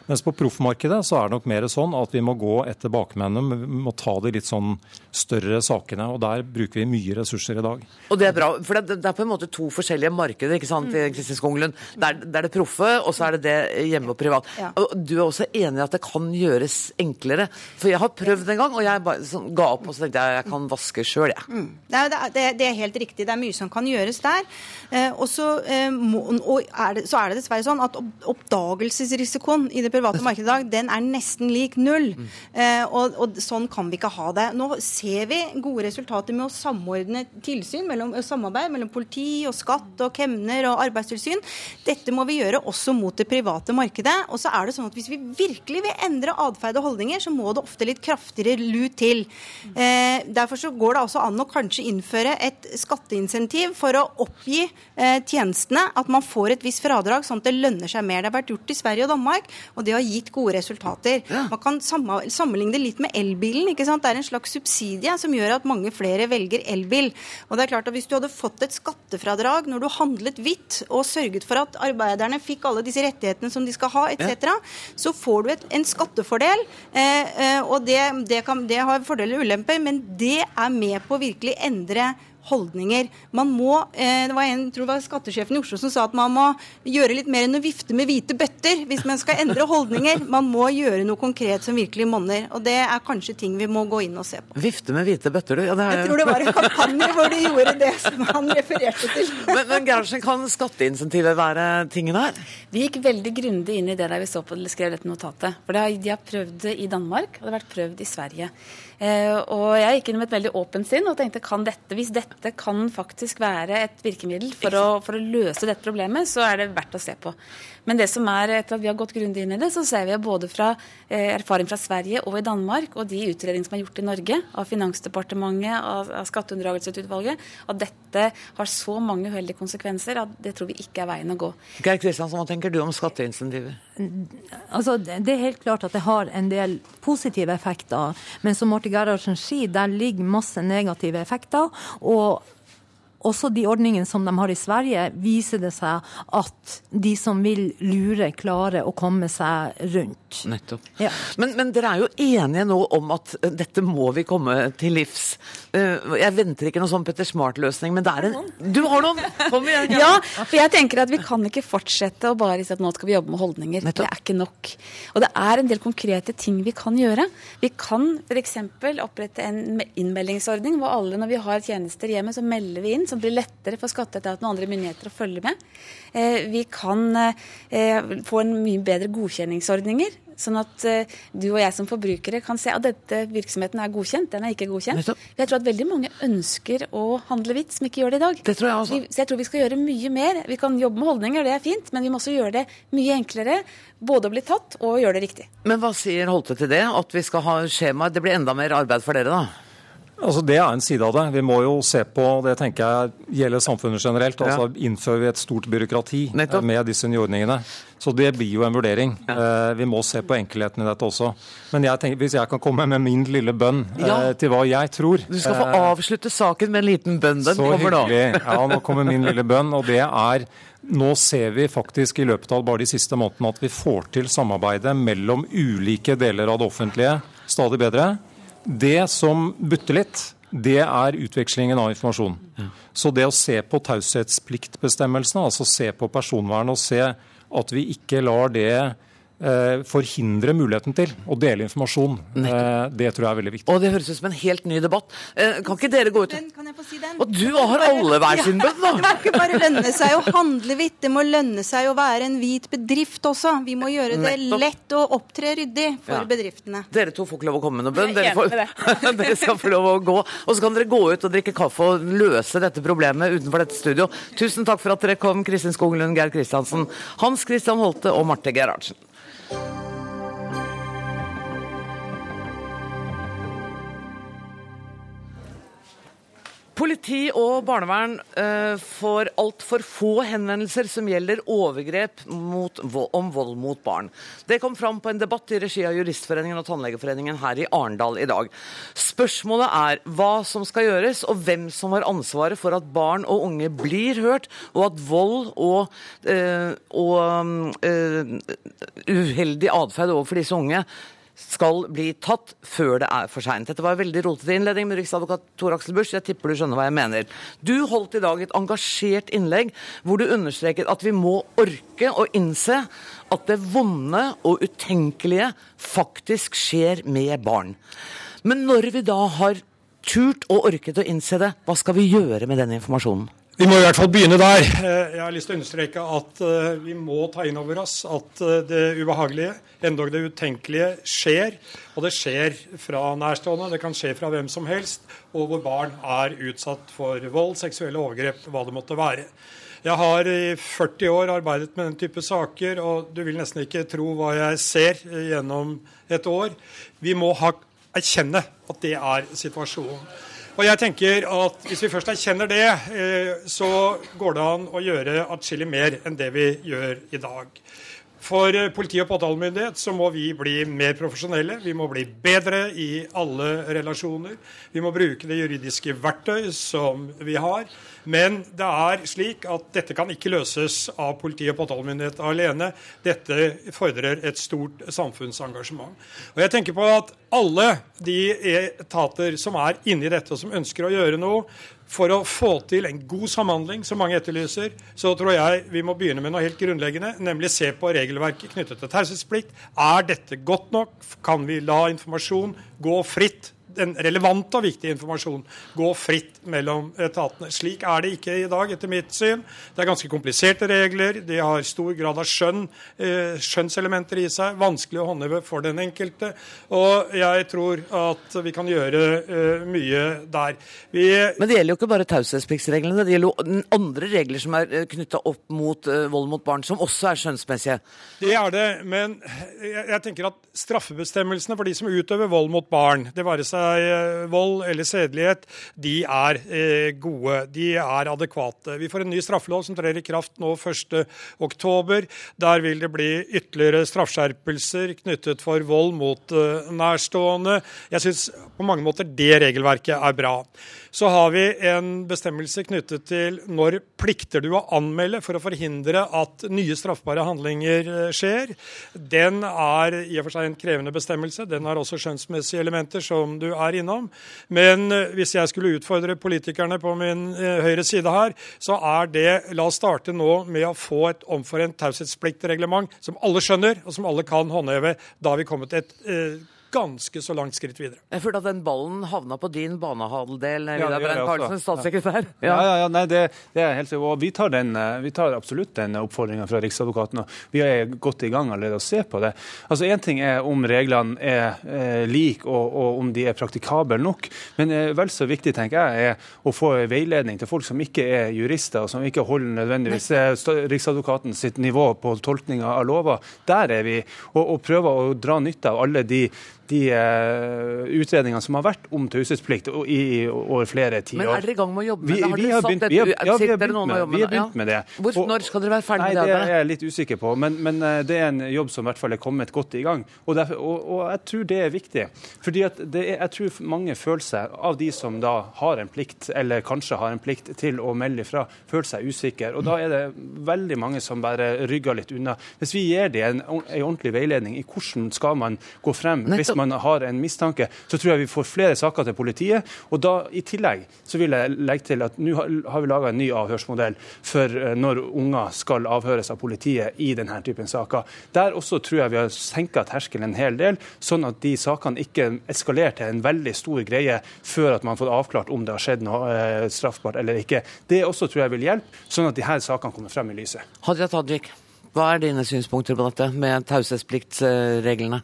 Mens på proffmarkedet så er det nok mer sånn at vi må gå etter bakmennene. Vi må ta de litt sånn større sakene. og Der bruker vi mye ressurser i dag. Og Det er bra, for det, er på en måte to forskjellige markeder. ikke sant, mm. Kristin Skonglund? Det er, det er, det proffe, og så er det det hjemme og privat. Ja. Du er også enig i at det kan gjøres enklere? For jeg har prøvd en gang, og jeg bare sånn, ga opp og så tenkte jeg jeg kan vaske sjøl, jeg. Mm. Det, det, er helt riktig. Det det er mye som kan gjøres der. Eh, og så, eh, er det, så er det dessverre sånn at oppdagelsesrisikoen i det private markedet i dag, den er nesten lik null. Eh, og, og, sånn kan vi ikke ha det. Nå ser vi gode resultater med å samordne tilsyn, mellom, samarbeid mellom politi og skatt og kemner og arbeidstilsyn. Dette må vi gjøre også mot det private markedet. Og så er det sånn at hvis vi virkelig vil endre atferd og holdninger, så må det ofte litt kraftigere lut til. Eh, derfor så går det altså an å kanskje innføre et skatteinntektsskatt insentiv for å oppgi eh, tjenestene, at man får et visst fradrag, sånn at det lønner seg mer. Det har vært gjort i Sverige og Danmark, og det har gitt gode resultater. Ja. Man kan sammenligne det litt med elbilen. ikke sant? Det er en slags subsidie som gjør at mange flere velger elbil. Og det er klart at Hvis du hadde fått et skattefradrag når du handlet hvitt, og sørget for at arbeiderne fikk alle disse rettighetene som de skal ha, etc., ja. så får du et, en skattefordel. Eh, eh, og det, det, kan, det har fordeler og ulemper, men det er med på å virkelig endre holdninger. Man må, eh, Det var en, tror det var skattesjefen i Oslo som sa at man må gjøre litt mer enn å vifte med hvite bøtter hvis man skal endre holdninger. Man må gjøre noe konkret som virkelig monner. Og det er kanskje ting vi må gå inn og se på. Vifte med hvite bøtter, du. Ja, det er... Jeg tror det var en kampanje hvor de gjorde det som han refererte til. Men, men Gerhardsen, kan skatteinsentivet være tingen her? Vi gikk veldig grundig inn i det der vi så på skrev dette notatet. For det har, De har prøvd det i Danmark, og det har vært prøvd i Sverige. Eh, og jeg gikk inn med et veldig åpent sinn og tenkte kan dette, hvis dette kan faktisk være et virkemiddel for å, for å løse dette problemet, så er det verdt å se på. Men det som er, etter at vi har gått grundig inn i det, så ser vi både fra eh, erfaring fra Sverige og i Danmark, og de utredningene som er gjort i Norge av Finansdepartementet, av, av Skatteunndragelsesutvalget, at dette har så mange uheldige konsekvenser at det tror vi ikke er veien å gå. Geir Kristiansen, hva tenker du om skatteinsentiver? Altså, det er helt klart at det har en del positive effekter. Men som Morten Gerhardsen sier, der ligger masse negative effekter. og også de ordningene som de har i Sverige, viser det seg at de som vil lure, klarer å komme seg rundt. Nettopp. Ja. Men, men, dere er jo enige nå om at eh, dette må vi komme til livs. Eh, jeg venter ikke noen sånn Petter Smart-løsning, men det er en Du har noen! Kom igjen! Ja, for jeg tenker at vi kan ikke fortsette å bare si at nå skal vi jobbe med holdninger. Nettopp. Det er ikke nok. Og det er en del konkrete ting vi kan gjøre. Vi kan f.eks. opprette en innmeldingsordning hvor alle når vi har tjenester hjemme, så melder vi inn som blir lettere for skatteetaten og andre myndigheter å følge med. Eh, vi kan få en mye bedre godkjenningsordninger. Sånn at uh, du og jeg som forbrukere kan se at dette virksomheten er godkjent, den er ikke godkjent. Jeg tror at veldig mange ønsker å handle hvitt, som ikke gjør det i dag. Det tror jeg også. Vi, så jeg tror vi skal gjøre mye mer. Vi kan jobbe med holdninger, det er fint, men vi må også gjøre det mye enklere. Både å bli tatt og gjøre det riktig. Men hva sier Holte til det? At vi skal ha skjemaer? Det blir enda mer arbeid for dere, da? Altså Det er en side av det. Vi må jo se på det tenker jeg gjelder samfunnet generelt. altså ja. Innfører vi et stort byråkrati eh, Nettopp. med disse nyordningene. Så det blir jo en vurdering. Ja. Eh, vi må se på enkelheten i dette også. Men jeg tenker, hvis jeg kan komme med min lille bønn eh, ja. til hva jeg tror Du skal få avslutte saken med en liten bønn. Den så kommer da. Hyggelig. Ja, nå kommer min lille bønn. Og det er nå ser vi faktisk i løpet av bare de siste månedene at vi får til samarbeidet mellom ulike deler av det offentlige stadig bedre. Det som butter litt, det er utvekslingen av informasjon. Så det å se på taushetspliktbestemmelsene, altså se på personvernet og se at vi ikke lar det forhindre muligheten til å dele informasjon. Eh, det tror jeg er veldig viktig. Og Det høres ut som en helt ny debatt. Eh, kan ikke dere gå ut den, Kan jeg få si den? Og du har alle hver sin bønn, da! Det må ikke bare lønne seg å handle hvitt, det må lønne seg å være en hvit bedrift også. Vi må gjøre det lett å opptre ryddig for ja. bedriftene. Dere to får ikke lov å komme med noe bønn. Dere, får, dere, skal få lov å gå. Og så kan dere gå ut og drikke kaffe og løse dette problemet utenfor dette studio. Tusen takk for at dere kom, Kristin Skoglund, Geir Kristiansen, Hans Christian Holte og Marte Gerhardsen. Politi og barnevern uh, får altfor få henvendelser som gjelder overgrep mot, om vold mot barn. Det kom fram på en debatt i regi av Juristforeningen og Tannlegeforeningen her i Arendal i dag. Spørsmålet er hva som skal gjøres, og hvem som har ansvaret for at barn og unge blir hørt, og at vold og, uh, og uh, uheldig atferd overfor disse unge skal bli tatt før det er for seint. Dette var en veldig rotete innledning med riksadvokat Tor Aksel Busch. Jeg tipper du skjønner hva jeg mener. Du holdt i dag et engasjert innlegg hvor du understreket at vi må orke å innse at det vonde og utenkelige faktisk skjer med barn. Men når vi da har turt og orket å innse det, hva skal vi gjøre med den informasjonen? Vi må i hvert fall begynne der. Eh, jeg har lyst til å understreke at eh, vi må ta inn over oss at eh, det ubehagelige, endog det utenkelige, skjer. Og det skjer fra nærstående, det kan skje fra hvem som helst, og hvor barn er utsatt for vold, seksuelle overgrep, hva det måtte være. Jeg har i 40 år arbeidet med den type saker, og du vil nesten ikke tro hva jeg ser gjennom et år. Vi må ha, erkjenne at det er situasjonen. Og jeg tenker at Hvis vi først erkjenner det, eh, så går det an å gjøre atskillig mer enn det vi gjør i dag. For eh, politi og påtalemyndighet så må vi bli mer profesjonelle. Vi må bli bedre i alle relasjoner. Vi må bruke det juridiske verktøy som vi har. Men det er slik at dette kan ikke løses av politi og påtalemyndighet alene. Dette fordrer et stort samfunnsengasjement. Og jeg tenker på at alle de etater som er inni dette og som ønsker å gjøre noe, for å få til en god samhandling, som mange etterlyser, så tror jeg vi må begynne med noe helt grunnleggende, nemlig se på regelverket knyttet til taushetsplikt. Er dette godt nok? Kan vi la informasjon gå fritt den relevante og viktige informasjonen gå fritt mellom etatene. Slik er det ikke i dag, etter mitt syn. Det er ganske kompliserte regler. De har stor grad av skjønn, eh, skjønnselementer i seg. Vanskelig å håndheve for den enkelte. Og jeg tror at vi kan gjøre eh, mye der. Vi, Men det gjelder jo ikke bare taushetspliktsreglene. Det gjelder jo andre regler som er knytta opp mot vold mot barn, som også er skjønnsmessige. Det er det, men jeg, tenker at straffebestemmelsene for de som utøver vold mot barn, det være seg vold eller sedelighet, de er eh, gode. De er adekvate. Vi får en ny straffelov som trer i kraft nå 1.10. Der vil det bli ytterligere straffskjerpelser knyttet for vold mot eh, nærstående. Jeg syns på mange måter det regelverket er bra. Så har vi en bestemmelse knyttet til når plikter du å anmelde for å forhindre at nye straffbare handlinger eh, skjer. Den er i og for seg en krevende bestemmelse. Den har også skjønnsmessige elementer, som du er innom. Men eh, hvis jeg skulle utfordre politikerne på min eh, høyre side her, så er det La oss starte nå med å få et omforent taushetspliktreglement som alle skjønner, og som alle kan håndheve. Da har vi kommet et eh, ganske så langt skritt videre. Jeg følte at den ballen havna på din banehalvdel, Vidar ja, Brein Karlsen, statssekretær. Ja, ja, ja nei, det, det, er helt Og vi tar, den, eh, vi tar absolutt den oppfordringa fra Riksadvokaten. og Vi er godt i gang allerede å se på det. Altså Én ting er om reglene er eh, like og, og, om de er praktikable nok. Men eh, vel så viktig tenker jeg, er å få veiledning til folk som ikke er jurister, og som ikke holder nødvendigvis eh, Riksadvokaten sitt nivå på tolkninga av lover. Der er vi. Og, og prøver å dra nytte av alle de de uh, utredningene som har vært om taushetsplikt i, over flere tiår. Men er dere i gang med å jobbe med det? Har dere satt? Ja, vi har begynt med, vi har begynt med det. Hvor, når skal dere være ferdig med det? Det er jeg litt usikker på, men, men, eh, det er en jobb som i hvert fall er kommet godt i gang. Og, derfor, og, og jeg tror det er viktig. Fordi at er, jeg tror mange føler seg, av de som da har en plikt, eller kanskje har en plikt til å melde ifra, føler seg usikre. Og da er det veldig mange som bare rygger litt unna. Hvis vi gir dem en, en ordentlig veiledning i hvordan skal man gå frem hvis man har en mistanke, så tror jeg vi får flere saker til politiet. Og da i tillegg så vil jeg legge til at nå har vi laga en ny avhørsmodell for eh, når unger skal avhøres av politiet i denne typen saker. Der også tror jeg vi har senka terskelen en hel del, sånn at de sakene ikke eskalerer til en veldig stor greie før at man fått avklart om det har skjedd noe eh, straffbart eller ikke. Det også tror jeg vil hjelpe, sånn at de her sakene kommer frem i lyset. Hadia Tajik. Hva er dine synspunkter på dette med taushetspliktsreglene?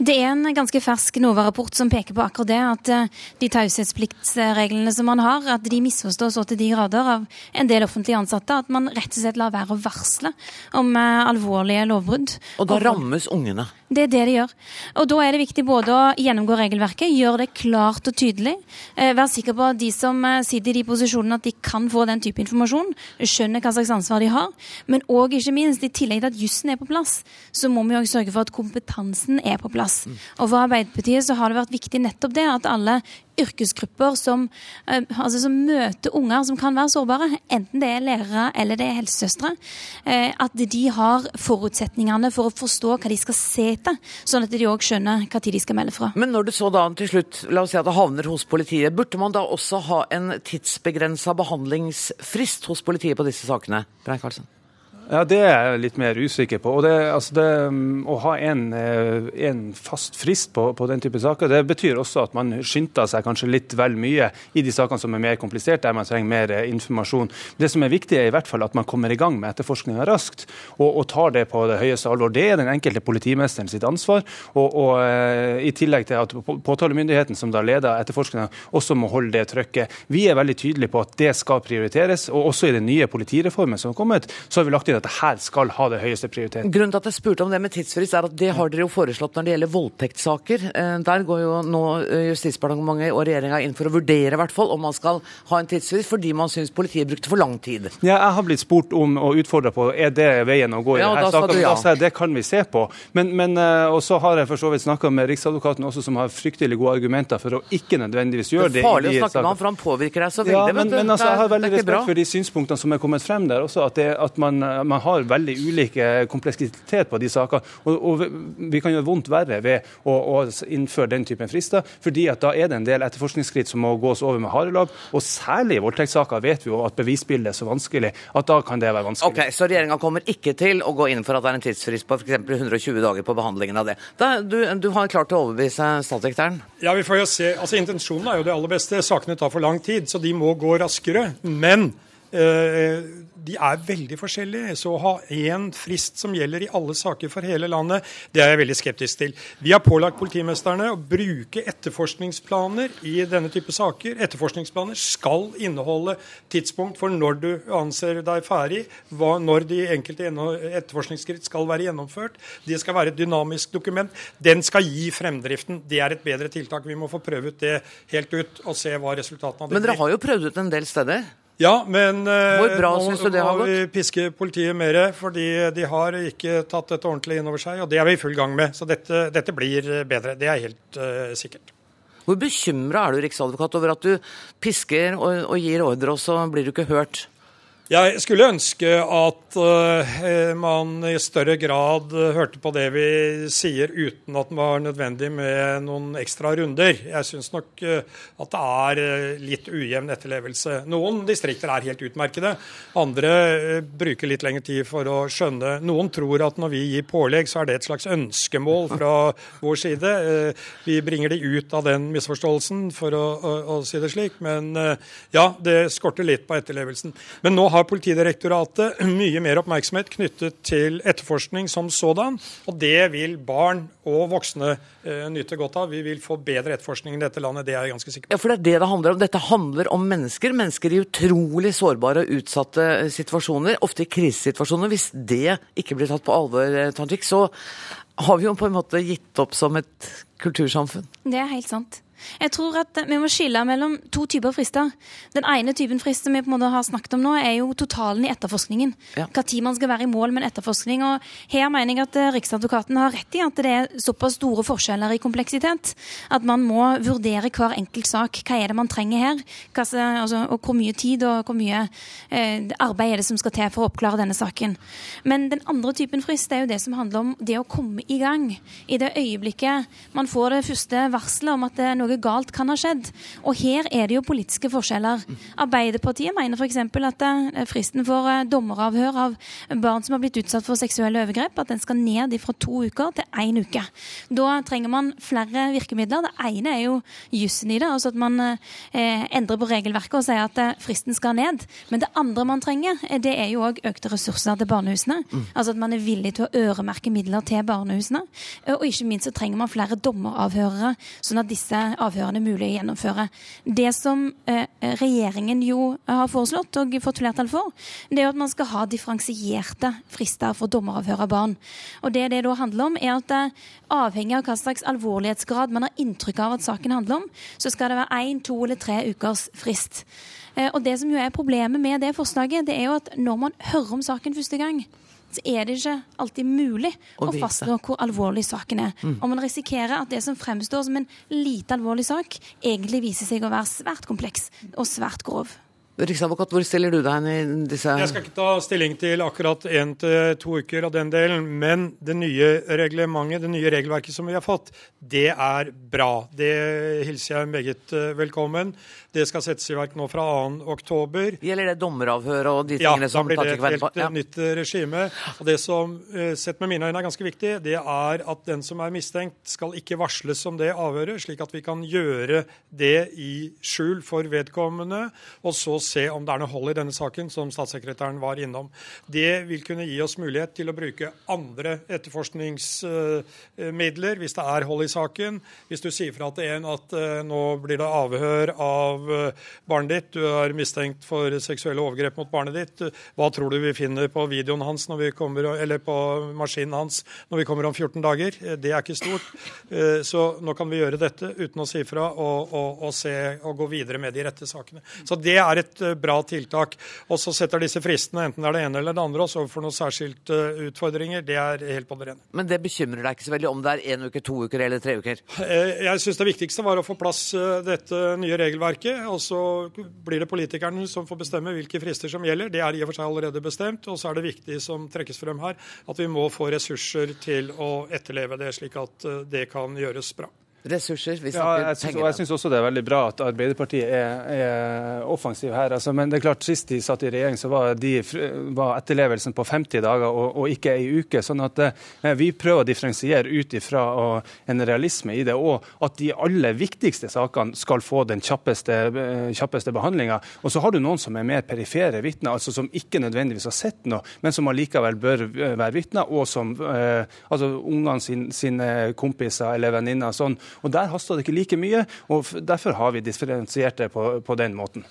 Det er en ganske fersk NOVA-rapport som peker på akkurat det. At eh, de taushetspliktsreglene som man har, at de misforstås så til de grader av en del offentlige ansatte at man rett og slett lar være å varsle om eh, alvorlige lovbrudd. Og da rammes ungene? Det er det de gjør. Og Da er det viktig både å gjennomgå regelverket, gjøre det klart og tydelig. Vær være sikker på at de som eh, sitter i de posisjonene, at de kan få den type informasjon. Skjønner hva slags ansvar de har. Men òg, ikke minst, i tillegg til at jussen er på plass, så må vi òg sørge for at kompetansen er på plass. Mm. Og For Arbeiderpartiet så har det vært viktig nettopp det at alle yrkesgrupper som, eh, altså som, møter unger som kan være sårbare, enten det er lærere eller det er helsesøstre, eh, at de har forutsetningene for å forstå hva de skal se etter, sånn at de òg skjønner hva tid de skal melde fra. Men når det så da til slutt la oss si at det havner hos politiet, burde man da også ha en tidsbegrensa behandlingsfrist hos politiet på disse sakene? Brein Karlsen? Ja, Det er jeg litt mer usikker på. Og det, altså det, Å ha en, eh, en fast frist på, på, den type saker, det betyr også at man skynder seg kanskje litt vel mye i de sakene som er mer kompliserte, der man trenger mer eh, informasjon. Det som er viktig, er i hvert fall at man kommer i gang med etterforskninga raskt, og, og, tar det på det høyeste alvor. Det er den enkelte politimesteren sitt ansvar. Og, og uh, i tillegg til at påtalemyndigheten, som da leder etterforskninga, også må holde det trykket. Vi er veldig tydelige på at det skal prioriteres, og også i den nye politireformen som har kommet, så har vi lagt inn at dette skal ha det høyeste prioritet. Grunnen til at jeg spurte om det med tidsfrist, er at det har dere jo foreslått når det gjelder voldtektssaker. Eh, der går jo nå eh, Justisdepartementet og regjeringa inn for å vurdere hvert fall om man skal ha en tidsfrist, fordi man syns politiet brukte for lang tid. Ja, jeg har blitt spurt om og utfordra på er det veien å gå i ja, denne saken. Ja. Da sa jeg det kan vi se på. Men, men eh, og så har jeg for så vidt snakka med Riksadvokaten også, som har fryktelig gode argumenter for å ikke nødvendigvis gjøre det. Det er farlig å snakke med ham, for han påvirker deg så veldig. Ja, men, men altså, jeg har veldig respekt for de synspunktene som er kommet frem der også. at, det, at man man har veldig ulike kompleksitet på de sakene. Og, og vi kan gjøre vondt verre ved å, å, innføre den typen frister, fordi at da er det en del etterforskningsskritt som må gås over med harelabb. Og særlig i voldtektssaker vet vi jo at bevisbildet er så vanskelig at da kan det være vanskelig. Ok, Så regjeringa kommer ikke til å gå inn for at det er en tidsfrist på f.eks. 120 dager på behandlingen av det. Da, du, du har klart å overbevise statssekretæren? Ja, vi får jo se. Altså Intensjonen er jo det aller beste. Sakene tar for lang tid, så de må gå raskere. Men de er veldig forskjellige. Så å ha én frist som gjelder i alle saker for hele landet, det er jeg veldig skeptisk til. Vi har pålagt politimesterne å bruke etterforskningsplaner i denne type saker. Etterforskningsplaner skal inneholde tidspunkt for når du anser deg ferdig, når de enkelte etterforskningsskritt skal være gjennomført. Det skal være et dynamisk dokument. Den skal gi fremdriften. Det er et bedre tiltak. Vi må få prøve ut det helt ut og se hva resultatene av det blir. Men dere har jo prøvd ut en del steder? Ja, men eh, Hvor bra nå synes du det har gått? vi piske politiet mer, fordi de har ikke tatt dette ordentlig inn over seg. Og det er vi i full gang med. Så dette, dette blir bedre. Det er helt uh, sikkert. Hvor bekymra er du, riksadvokat, over at du pisker og, og gir ordre, og så blir du ikke hørt? Jeg skulle ønske at uh, man i større grad uh, hørte på det vi sier, uten at det var nødvendig med noen ekstra runder. Jeg syns nok uh, at det er litt ujevn etterlevelse. Noen distrikter er helt utmerkede. Andre bruker litt lengre tid for å skjønne. Noen tror at når vi gir pålegg, så er det et slags ønskemål fra vår side. vi bringer de ut av den misforståelsen, for å, å, å si det slik. Men ja, det skorter litt på etterlevelsen. Men nå har Politidirektoratet mye mer oppmerksomhet knyttet til etterforskning som sådan. Og det vil barn og voksne eh, nyte godt av. Vi vil få bedre etterforskning i dette landet, det er jeg ganske sikker på. Ja, for det er det det handler om. Dette handler om mennesker. Mennesker i utrolig sårbare og utsatte situasjoner, ofte i krisesituasjoner. Hvis det ikke blir tatt på alvor, eh, Tajik, så har vi jo på en måte gitt opp som et kultursamfunn. Det er helt sant. Jeg tror at Vi må skille mellom to typer frister. Den ene typen frist som vi på en måte har snakket om nå, er jo totalen i etterforskningen. Ja. Tid man skal være i mål med en etterforskning. og Her mener jeg at eh, Riksadvokaten har rett i at det er såpass store forskjeller i kompleksitet at man må vurdere hver enkelt sak. Hva er det man trenger her? Hva, altså, og hvor mye tid og hvor mye eh, arbeid er det som skal til for å oppklare denne saken. Men den andre typen frist er jo det som handler om det å komme i gang. I det øyeblikket man får det første varselet om at det er noe noe galt kan ha skjedd. Og her er det jo politiske forskjeller. Arbeiderpartiet mener f.eks. at eh, fristen for eh, dommeravhør av barn som har blitt utsatt for seksuelle overgrep, at den skal ned fra to uker til én uke. Da trenger man flere virkemidler. Det ene er jo jussen i det, altså at man eh, endrer på regelverket og sier at eh, fristen skal ned. Men det andre man trenger, det er jo òg økte ressurser til barnehusene. Mm. Altså at man er villig til å øremerke midler til barnehusene. Og ikke minst så trenger man flere dommeravhørere, sånn at disse avhørene mulig å gjennomføre. Det som eh, regjeringen jo har foreslått og fått flertall for, det er at man skal ha differensierte frister for dommeravhør av barn. Og det det da handler om, er at eh, avhengig av hva slags alvorlighetsgrad man har inntrykk av at saken handler om, så skal det være én, to eller tre ukers frist. Eh, og det som jo er problemet med det forslaget, det er jo at når man hører om saken første gang, så er det ikke alltid mulig å, å fastslå hvor alvorlig saken er. Mm. Og man risikerer at det som fremstår som en lite alvorlig sak, egentlig viser seg å være svært kompleks og svært grov. Riksadvokat, hvor stiller du deg i disse Jeg skal ikke ta stilling til akkurat én til to uker av den delen, men det nye reglementet, det nye regelverket som vi har fått, det er bra. Det hilser jeg meget eh, velkommen. Det skal settes i verk nå fra 2.10. Gjelder det dommeravhør og de tingene som Ja, da blir det et helt nytt eh, regime. Og Det som eh, sett med mine øyne er ganske viktig, det er at den som er mistenkt, skal ikke varsles om det avhøret, slik at vi kan gjøre det i skjul for vedkommende, og så se om det er noe hold i denne saken, som statssekretæren var innom. Det vil kunne gi oss mulighet til å bruke andre etterforskningsmidler hvis det er hold i saken. Hvis du sier fra til en at eh, nå blir det avhør av Eh, barnet ditt, du er mistenkt for seksuelle overgrep mot barnet ditt. Hva tror du vi finner på videoen hans kommer, eller på maskinen hans når vi kommer om 14 dager? Eh, det er ikke stort. Eh, så nå kan vi gjøre dette uten å si fra og, og, og, se, og gå videre med de rette sakene. Så det er et bra tiltak. Og så setter disse fristene, enten det er det ene eller det andre, oss overfor noen særskilte utfordringer. Det er helt på det rene. Men det bekymrer deg ikke så veldig om det er én uke, to uker eller tre uker? Jeg syns det viktigste var å få plass dette nye regelverket. Og så blir det politikerne som får bestemme hvilke frister som gjelder. Det er i og for seg allerede bestemt. Og så er det viktig, som trekkes frem her, at vi må få ressurser til å etterleve det, slik at det kan gjøres bra ressurser. Vi snakker ja, jeg synes, penger. Jeg syns også det er veldig bra at Arbeiderpartiet er, er offensiv her. Altså, men det er klart, sist de satt i regjering, så var, de, var etterlevelsen på 50 dager og, og ikke ei uke. sånn at eh, vi prøver å differensiere ut ifra en realisme i det, og at de aller viktigste sakene skal få den kjappeste, eh, kjappeste behandlinga. Og så har du noen som er mer perifere vitner, altså som ikke nødvendigvis har sett noe, men som allikevel bør være vitner, og som eh, altså ungene sine, sine kompiser eller venninner. Sånn, og Der haster det ikke like mye, og derfor har vi differensiert det på, på den måten.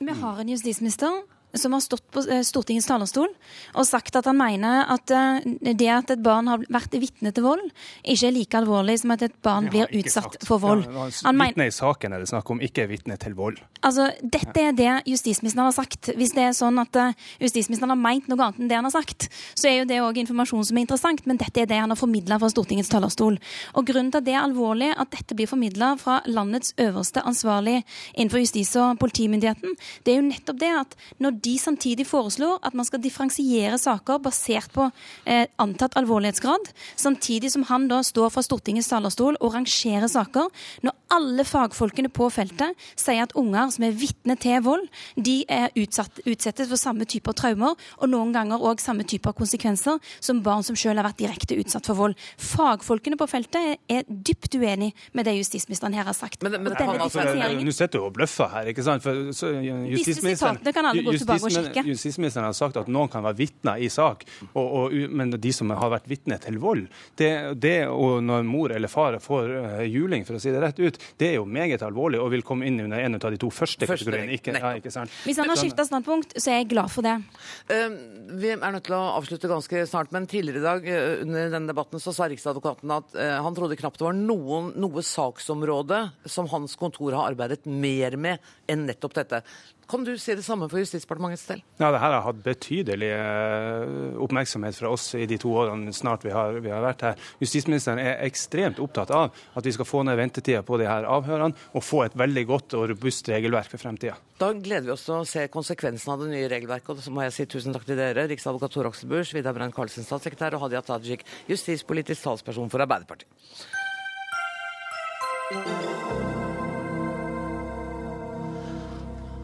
Vi har en justisminister som har stått på eh, Stortingets talerstol og sagt at han mener at eh, det at et barn har vært vitne til vold, ikke er like alvorlig som at et barn blir utsatt sagt. for vold. Ja, vitne i saken er det snakk om, ikke vitne til vold. Altså, Dette er det justisministeren har sagt. Hvis det er sånn at uh, justisministeren har meint noe annet enn det han har sagt, så er jo det òg informasjon som er interessant, men dette er det han har formidla fra Stortingets talerstol. Og Grunnen til at det er alvorlig at dette blir formidla fra landets øverste ansvarlig innenfor justis- og politimyndigheten, det er jo nettopp det at når de samtidig foreslår at man skal differensiere saker basert på eh, antatt alvorlighetsgrad, samtidig som han da står fra Stortingets talerstol og rangerer saker. Når alle fagfolkene på feltet sier at unger som er vitne til vold, de er utsatt, utsettes for samme typer traumer, og noen ganger òg samme typer konsekvenser som barn som selv har vært direkte utsatt for vold. Fagfolkene på feltet er dypt uenig med det justisministeren her har sagt. Men, men, altså, Nå sitter du og bløffer her, ikke sant? For, så, Disse sitatene kan alle gå tilbake og sjekke. Justisministeren har sagt at noen kan være vitner i sak, og, og, men de som har vært vitne til vold, det, det og når mor eller far får uh, juling, for å si det rett ut, det er jo meget alvorlig og vil komme inn under en av de to første, første kategoriene. Ikke, ja, ikke sant? Hvis han har skifta standpunkt, så er jeg glad for det. Uh, vi er nødt til å avslutte ganske snart, men tidligere i dag uh, under denne debatten så sa Riksadvokaten at uh, han trodde knapt det var noen, noe saksområde som hans kontor har arbeidet mer med enn nettopp dette. Kan du si det samme for Justisdepartementets del? Ja, det her har hatt betydelig eh, oppmerksomhet fra oss i de to årene snart vi har, vi har, vært her. Justisministeren er ekstremt opptatt av at vi skal få ned ventetida på de her avhørene og få et veldig godt og robust regelverk for fremtida. Da gleder vi oss til å se konsekvensen av det nye regelverket. Og så må jeg si tusen takk til dere, riksadvokat Tor Aksel Busch, Vidar Brein Karlsen, statssekretær, og Hadia Tajik, justispolitisk talsperson for Arbeiderpartiet.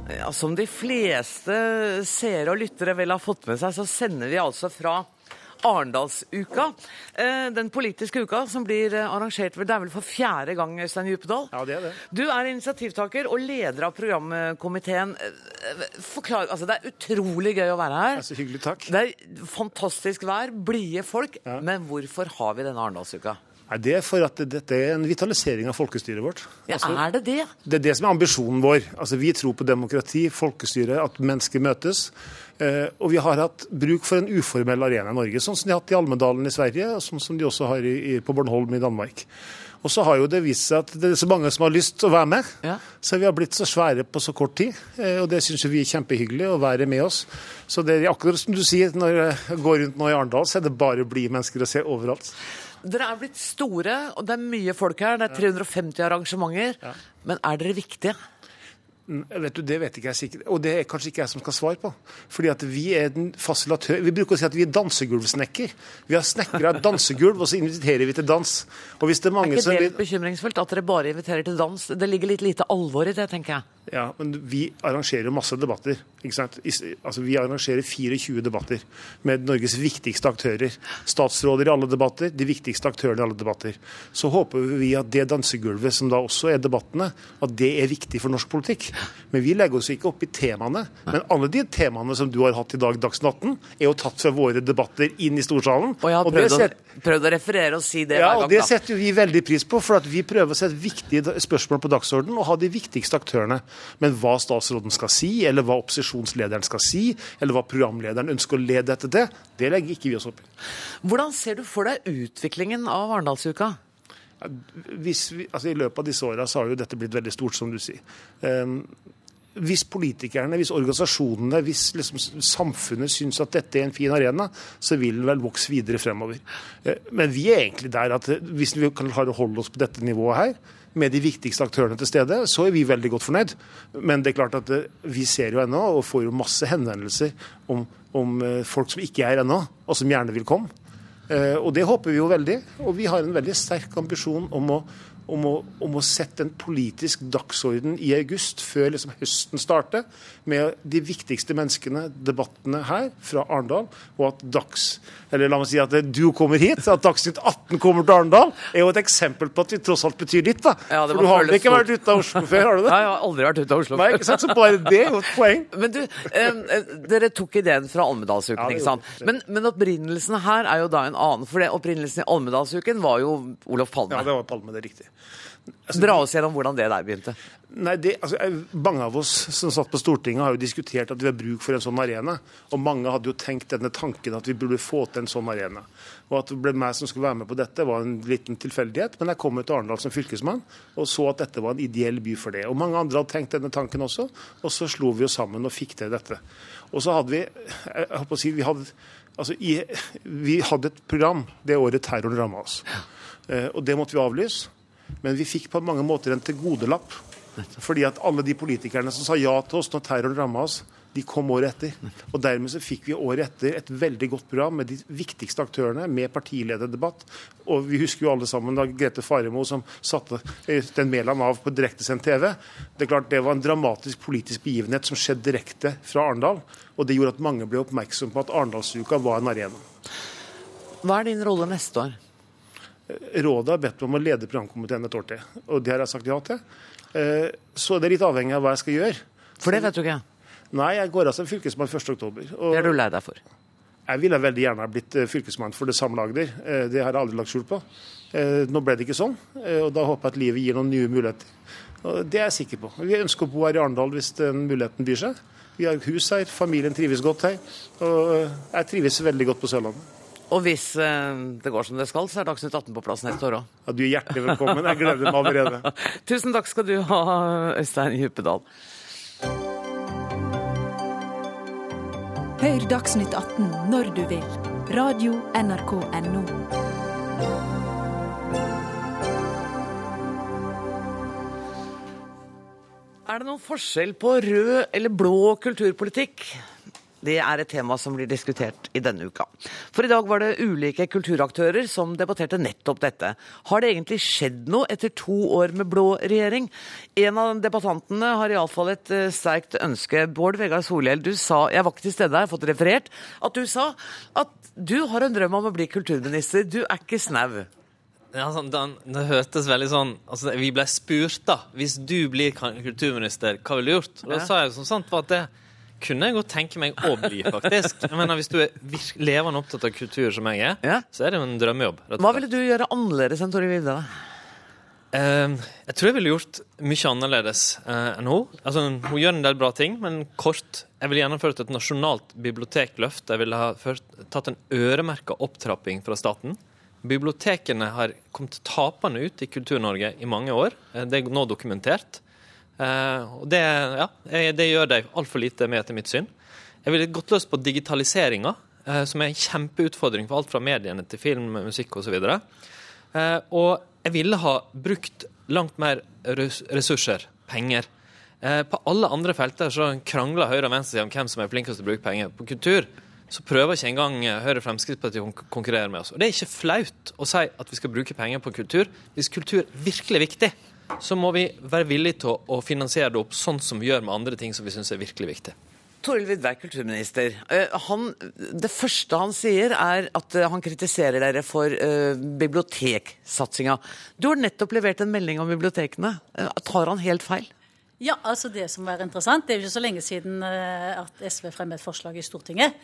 Ja, som de fleste seere og lyttere vel har fått med seg, så sender vi altså fra Arendalsuka. Eh, den politiske uka som blir eh, arrangert det er vel for fjerde gang, Øystein Djupedal. Ja, det er det. Du er initiativtaker og leder av programkomiteen. Eh, forklar, altså Det er utrolig gøy å være her. Det er så hyggelig, takk. Det er fantastisk vær, blide folk. Ja. Men hvorfor har vi denne Arendalsuka? Nei, Det er for at dette er en vitalisering av folkestyret vårt. Ja, altså, Er det det? Det er det som er ambisjonen vår. Altså, Vi tror på demokrati, folkestyre, at mennesker møtes. Eh, og vi har hatt bruk for en uformell arena i Norge, sånn som de har hatt i Almedalen i Sverige, og sånn som de også har i, i, på Bornholm i Danmark. Og så har jo det vist seg at det er så mange som har lyst til å være med. Ja. Så vi har blitt så svære på så kort tid. Eh, og det syns vi er kjempehyggelig å være med oss. Så det er akkurat som du sier, når jeg går rundt nå i Arendal, så er det bare blide mennesker å se overalt. Dere er blitt store, og det er mye folk her. Det er 350 arrangementer. Men er dere viktige? Mm, vet du, Det vet ikke jeg sikkert, og det er kanskje ikke jeg som skal svare på. Fordi at Vi er den fasilatør. Vi bruker å si at vi er dansegulvsnekker. Vi har snekra et dansegulv, og så inviterer vi til dans. Og hvis det Er mange er ikke det litt bekymringsfullt at dere bare inviterer til dans? Det ligger litt lite alvor i det, tenker jeg. Ja, men vi arrangerer masse debatter. ikke sant? Altså, Vi arrangerer 24 debatter med Norges viktigste aktører. Statsråder i alle debatter, de viktigste aktørene i alle debatter. Så håper vi at det dansegulvet som da også er debattene, at det er viktig for norsk politikk. Men vi legger oss ikke opp i temaene. Men alle de temaene som du har hatt i dag, Dagsnytt 18, er jo tatt fra våre debatter inn i storsalen. Og jeg har prøvd, set... å, prøvd å, referere og si det ja, hver gang. Ja, Og det setter vi veldig pris på, for vi prøver å sette viktige spørsmål på dagsordenen og ha de viktigste aktørene. Men hva statsråden skal si, eller hva opposisjonslederen skal si, eller hva programlederen ønsker å lede etter det, det legger ikke vi oss opp i. Hvordan ser du for deg utviklingen av Arendalsuka? Vi, altså I løpet av disse åra har jo dette blitt veldig stort, som du sier. Um, hvis politikerne, hvis organisasjonene, hvis liksom samfunnet syns at dette er en fin arena, så vil den vel vokse videre fremover. Eh, men vi er egentlig der at hvis vi kan holde oss på dette nivået her, med de viktigste aktørene til stede, så er vi veldig godt fornøyd. Men det er klart at vi ser jo ennå, og får jo masse henvendelser om, om folk som ikke er her ennå, og som gjerne vil komme. Og det håper vi jo veldig. Og vi har en veldig sterk ambisjon om å om å, om å, sette en politisk dagsorden i august, før liksom høsten starter, med de viktigste menneskene, debattene her fra Arendal, og at Dags eller la meg si at du kommer hit, at Dagsnytt 18 kommer til Arendal, er jo et eksempel på at vi tross alt betyr ditt. da. Ja, For du har vel ikke vært ute av Oslo før, har du det? Nei, jeg har aldri vært ute av Oslo Nei, ikke sant? Så bare det er jo et poeng. Men du, eh, dere tok ideen fra Almedalsuken, ja, ikke sant? Men, men, opprinnelsen her er jo da en annen. For det, opprinnelsen i Almedalsuken var jo Olof Palme. Ja, det var Palme, det er riktig. Altså, Dra oss gjennom hvordan det der begynte. Nei, det, altså, Mange av oss som satt på Stortinget har jo diskutert at vi har bruk for en sånn arena. Og mange hadde jo tenkt denne tanken at vi burde få til en sånn arena. Og at det ble meg som skulle være med på dette, var en liten tilfeldighet. Men jeg kom ut til Arendal som fylkesmann og så at dette var en ideell by for det. Og mange andre hadde tenkt denne tanken også. Og så slo vi oss sammen og fikk til dette. Og så hadde vi jeg håper å si, vi hadde, altså, i, vi hadde et program det året terroren ramma oss. Eh, og det måtte vi avlyse. Men vi fikk på mange måter en tilgodelapp. Fordi at alle de politikerne som sa ja til oss når terroren ramma oss, de kom året etter. Og dermed så fikk vi året etter et veldig godt program med de viktigste aktørene, med partilederdebatt. Og vi husker jo alle sammen da Grete Faremo som satte den Mæland av på direktesendt TV. Det er klart det var en dramatisk politisk begivenhet som skjedde direkte fra Arendal. Og det gjorde at mange ble oppmerksom på at Arendalsuka var en arena. Hva er din rolle neste år? Rådet har bedt meg om å lede programkomiteen et år til, og det har jeg sagt ja til. Eh, så det er litt avhengig av hva jeg skal gjøre. For det vet du ikke? Nei, jeg går av som fylkesmann 1.10. Det er du lei deg for? Jeg ville veldig gjerne ha blitt eh, fylkesmann for det samme Agder. Eh, det har jeg aldri lagt skjul på. Nå ble det ikke sånn, og da håper jeg at livet gir noen nye muligheter. Det er jeg sikker på. Vi ønsker å bo her i Arendal hvis den muligheten byr seg. Vi har hus her, familien trives godt her. Og jeg trives veldig godt på Sørlandet. Og hvis eh, det går som det skal, så er Dagsnytt 18 på plass neste år òg. Ja, du er hjertelig velkommen. Jeg gleder meg allerede. Tusen takk skal du ha, Øystein Djupedal. Hør Dagsnytt 18 når du vil. Radio NRK Radio.nrk.no. Er det noen forskjell på rød eller blå kulturpolitikk? Det er et tema som blir diskutert i denne uka. For i dag var det ulike kulturaktører som debatterte nettopp dette. Har det egentlig skjedd noe etter to år med blå regjering? En av debattantene har iallfall et eh, sterkt ønske. Bård Vegar Solhjell, du sa, jeg var ikke til stede, jeg har fått referert, at du sa at du har en drøm om å bli kulturminister. Du er ikke snau. Ja, sånn, det, det hørtes veldig sånn altså, Vi ble spurt, da. Hvis du blir kulturminister, hva ville du gjort? Og da sa jeg som sant var at det kunne jeg godt tenke meg å bli, faktisk. Mener, Hvis du er levende opptatt av kultur som jeg er, ja. så er det jo en drømmejobb. Hva ville du gjøre annerledes enn Tori Vilde? Uh, jeg tror jeg ville gjort mye annerledes uh, enn hun. Altså, hun gjør en del bra ting, men kort. Jeg ville gjennomført et nasjonalt bibliotekløft. Jeg ville ha ført, tatt en øremerka opptrapping fra staten. Bibliotekene har kommet tapende ut i Kultur-Norge i mange år. Eh, det er nå dokumentert. Uh, og det, ja, det, gjør de altfor lite med, etter mitt syn. Jeg ville gått løs på digitaliseringa, uh, som er en kjempeutfordring for alt fra mediene til film, musikk osv. Og, uh, og jeg ville ha brukt langt mer ressurser, penger. På alle andre felter så krangler høyre og venstre om hvem som er flinkest til å bruke penger. På kultur så prøver ikke engang Høyre og Fremskrittspartiet å konkurrere med oss. Og Det er ikke flaut å si at vi skal bruke penger på kultur hvis kultur er virkelig viktig så må vi være villige til å, finansiere det opp sånn som vi gjør med andre ting som vi syns er virkelig viktig. Toril Vidvær, kulturminister. Eh, han, det første han sier, er at eh, han kritiserer dere for uh, biblioteksatsinga. Du har nettopp levert en melding om bibliotekene. Tar han helt feil? Ja, altså Det som er interessant, det er jo ikke så lenge siden at SV fremmet et forslag i Stortinget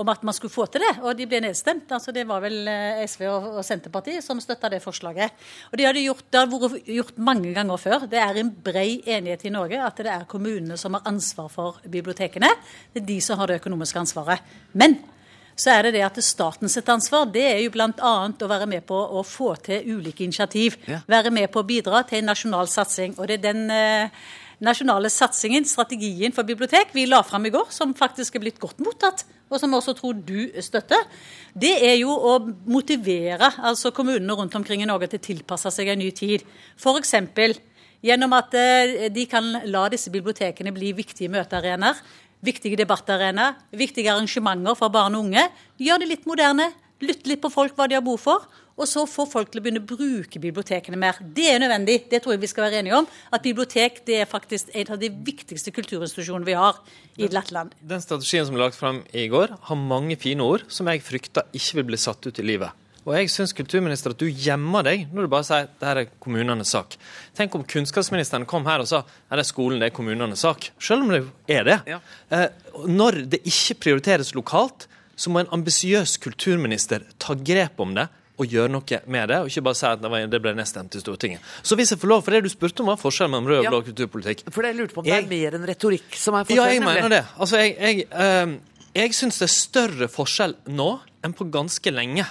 om at man skulle få til det, og de ble nedstemt. Altså, det var vel eh, SV og, Senterpartiet som støtta det forslaget. Og Det har de gjort, det har vært gjort mange ganger før. Det er en brei enighet i Norge at det er kommunene som har ansvar for bibliotekene. Det er de som har det økonomiske ansvaret. Men så er det det at statens ansvar det er jo bl.a. å være med på å få til ulike initiativ. Ja. Være med på å bidra til en nasjonal satsing. Og det er den eh, nasjonale satsingen, strategien for bibliotek, vi la fram i går, som faktisk er blitt godt mottatt, og som også tror du støtter, det er jo å motivere altså kommunene rundt omkring i Norge til å tilpasse seg en ny tid. F.eks. gjennom at eh, de kan la disse bibliotekene bli viktige møtearenaer, viktige debattarenaer, viktige arrangementer for barn og unge. Gjør det litt moderne, lytte litt på folk hva de har behov for. Og så få folk til å begynne å bruke bibliotekene mer. Det er nødvendig. Det tror jeg vi skal være enige om. At bibliotek det er faktisk en av de viktigste kulturinstitusjonene vi har i Lettland. land. Den strategien som ble lagt frem i går, har mange fine ord som jeg frykter ikke vil bli satt ut i livet. Og jeg syns kulturminister at du gjemmer deg når du bare sier at dette er kommunenes sak. Tenk om kunnskapsministeren kom her og sa at det er skolen, det er kommunenes sak. Selv om det er det. Ja. Eh, når det ikke prioriteres lokalt, så må en ambisiøs kulturminister ta grep om det og gjøre noe med det, og ikke bare si at det ble nedstemt i Stortinget. Så hvis jeg får lov, for det du spurte om var forskjellen mellom rød og Ja. blå kulturpolitikk. For jeg lurte på om det er mer enn retorikk som er Ja, jeg mener det. Altså, jeg, jeg, eh, jeg syns det er større forskjell nå enn på ganske lenge.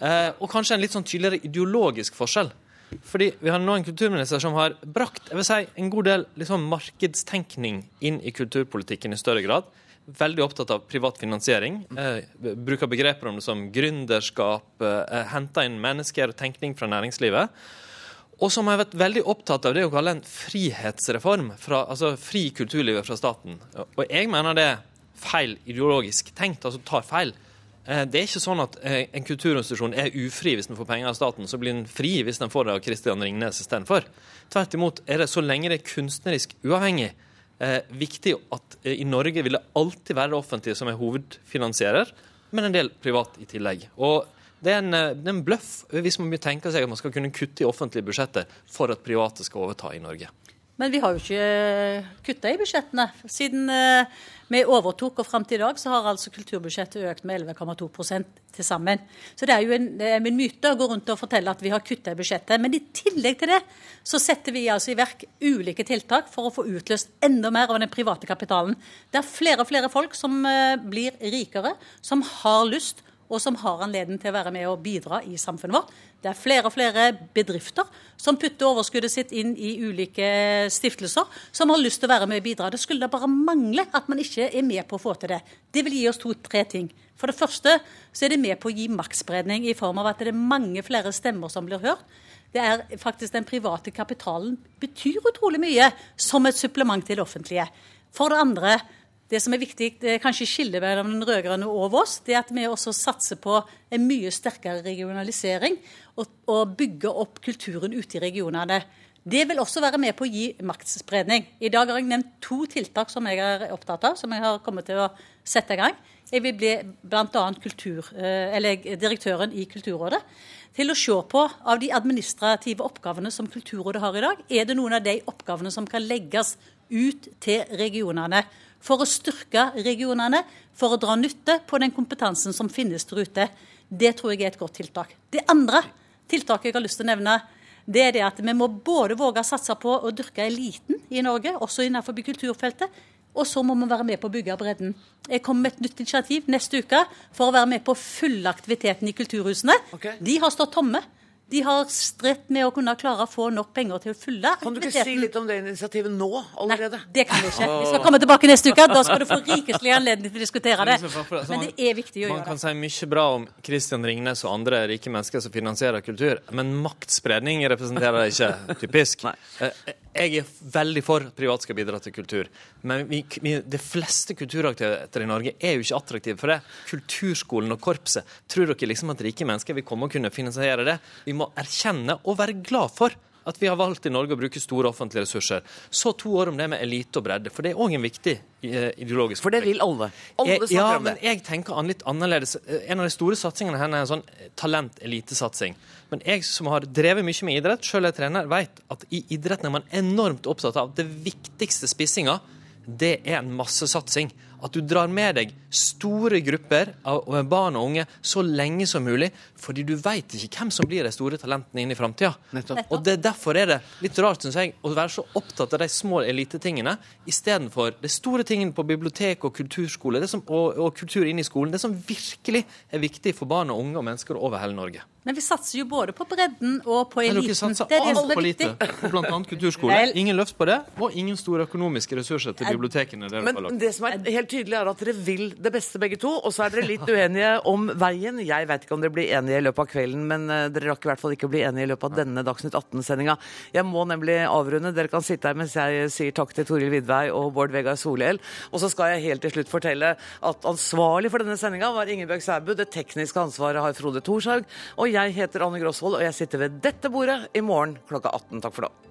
Eh, og kanskje en litt sånn tydeligere ideologisk forskjell. Fordi vi har nå en kulturminister som har brakt jeg vil si, en god del liksom, markedstenkning inn i kulturpolitikken i større grad. Veldig opptatt av privat finansiering. Eh, bruker begreper om det som gründerskap, eh, henter inn mennesker og tenkning fra næringslivet. Og som har vært veldig opptatt av det å kalle en frihetsreform. Fra, altså fri kulturlivet fra staten. Og jeg mener det er feil ideologisk tenkt, altså tar feil. Eh, Det er ikke sånn at eh, en kulturinstitusjon er ufri hvis den får penger av staten, så blir den fri hvis den får det av Kristian Ringnes istedenfor. Tvert imot er det så lenge det er kunstnerisk uavhengig, eh, viktig at eh, i Norge vil det alltid være det offentlige som er hovedfinansierer, men en del privat i tillegg. Og det er en, eh, det er en bløff hvis man tenker seg at man skal kunne kutte i offentlige budsjetter for at private skal overta i Norge. Men vi har jo ikke kutta i budsjettene. Siden eh, vi overtok og fram til i dag, så har altså kulturbudsjettet økt med 11,2 til sammen. Så det er jo en, en myte å gå rundt og fortelle at vi har kutta i budsjettet. Men i tillegg til det så setter vi altså i verk ulike tiltak for å få utløst enda mer av den private kapitalen. Det er flere og flere folk som eh, blir rikere, som har lyst og som har anledning til å være med og bidra i samfunnet vårt. Det er flere og flere bedrifter som putter overskuddet sitt inn i ulike stiftelser, som har lyst til å være med og bidra. Det skulle da bare mangle at man ikke er med på å få til det. Det vil gi oss to-tre ting. For det første så er det med på å gi maktspredning i form av at det er mange flere stemmer som blir hørt. Det er faktisk Den private kapitalen betyr utrolig mye som et supplement til det offentlige. For det andre, det som er viktig, det er kanskje skillet mellom den rød-grønne og oss, det er at vi også satser på en mye sterkere regionalisering og, og bygge opp kulturen ute i regionene. Det vil også være med på å gi maktspredning. I dag har jeg nevnt to tiltak som jeg er opptatt av, som jeg har kommet til å sette i gang. Jeg vil bli bl.a. direktøren i Kulturrådet til å se på av de administrative oppgavene som Kulturrådet har i dag, er det noen av de oppgavene som kan legges ut til regionene. For å styrke regionene, for å dra nytte på den kompetansen som finnes der ute. Det tror jeg er et godt tiltak. Det andre tiltaket jeg har lyst til å nevne, det er det at vi må både våge å satse på å dyrke eliten i Norge, også innenfor kulturfeltet. Og så må vi være med på å bygge bredden. Jeg kommer med et nytt initiativ neste uke for å være med på å fylle aktiviteten i kulturhusene. De har stått tomme. De har stritt med å kunne klare å få nok penger til å fylle Kan du ikke si litt om det initiativet nå allerede? Nei, Det kan vi ikke. Vi skal komme tilbake neste uke. Da skal du få rikelig anledning til å diskutere det. Men det er viktig å gjøre. Man kan si mye bra om Kristian Ringnes og andre rike mennesker som finansierer kultur, men maktspredning representerer det ikke, typisk. Eh, Jeg er veldig for at privat skal bidra til kultur, men vi, vi, de fleste kulturaktiviteter i Norge er jo ikke attraktive for det. Kulturskolen og korpset, tror dere liksom at rike mennesker vil komme og kunne finansiere det? Vi må erkjenne og være glad for at vi har valgt i Norge å bruke store offentlige ressurser. Så to år om det med elite og bredde, for det er òg en viktig eh, ideologisk For det vil alle. Alle jeg, ja, men jeg tenker an litt annerledes. Eh, En av de store satsingene her er en sånn talent-elitesatsing. Men jeg som har drevet mye med idrett, sjøl er trener, vet at i idretten er man enormt opptatt av det viktigste spissinga. Det er en massesatsing. At du drar med deg store grupper av barn og unge så lenge som mulig, fordi du veit ikke hvem som blir de store talentene inn i framtida. Og det, derfor er det litt rart, synes jeg, å være så opptatt av de små elitetingene istedenfor de store tingene på bibliotek og kulturskole det som, og, og kultur inne i skolen. Det som virkelig er viktig for barn og unge og mennesker over hele Norge. Men vi satser jo både på bredden og på Men eliten. dere satser er er altfor lite på bl.a. kulturskole. Ingen løft på det, og ingen store økonomiske ressurser til bibliotekene. dere har Men lagt. det som er helt tydelig er at dere vil det beste begge to, og så er dere litt uenige om veien. Jeg vet ikke om dere blir enige i løpet av kvelden, men eh, dere rakk i hvert fall ikke å bli enige i løpet av denne Dagsnytt 18-sendinga. Jeg må nemlig avrunde. Dere kan sitte her mens jeg sier takk til Toril Vidvei og Bård Vegar Solhjell. Og så skal jeg helt til slutt fortelle at ansvarlig for denne sendinga var Ingebjørg Sæbu. Det tekniske ansvaret har Frode Thorshaug. Jeg heter Anne Grosvold, og jeg sitter ved dette bordet i morgen klokka 18. Takk for nå.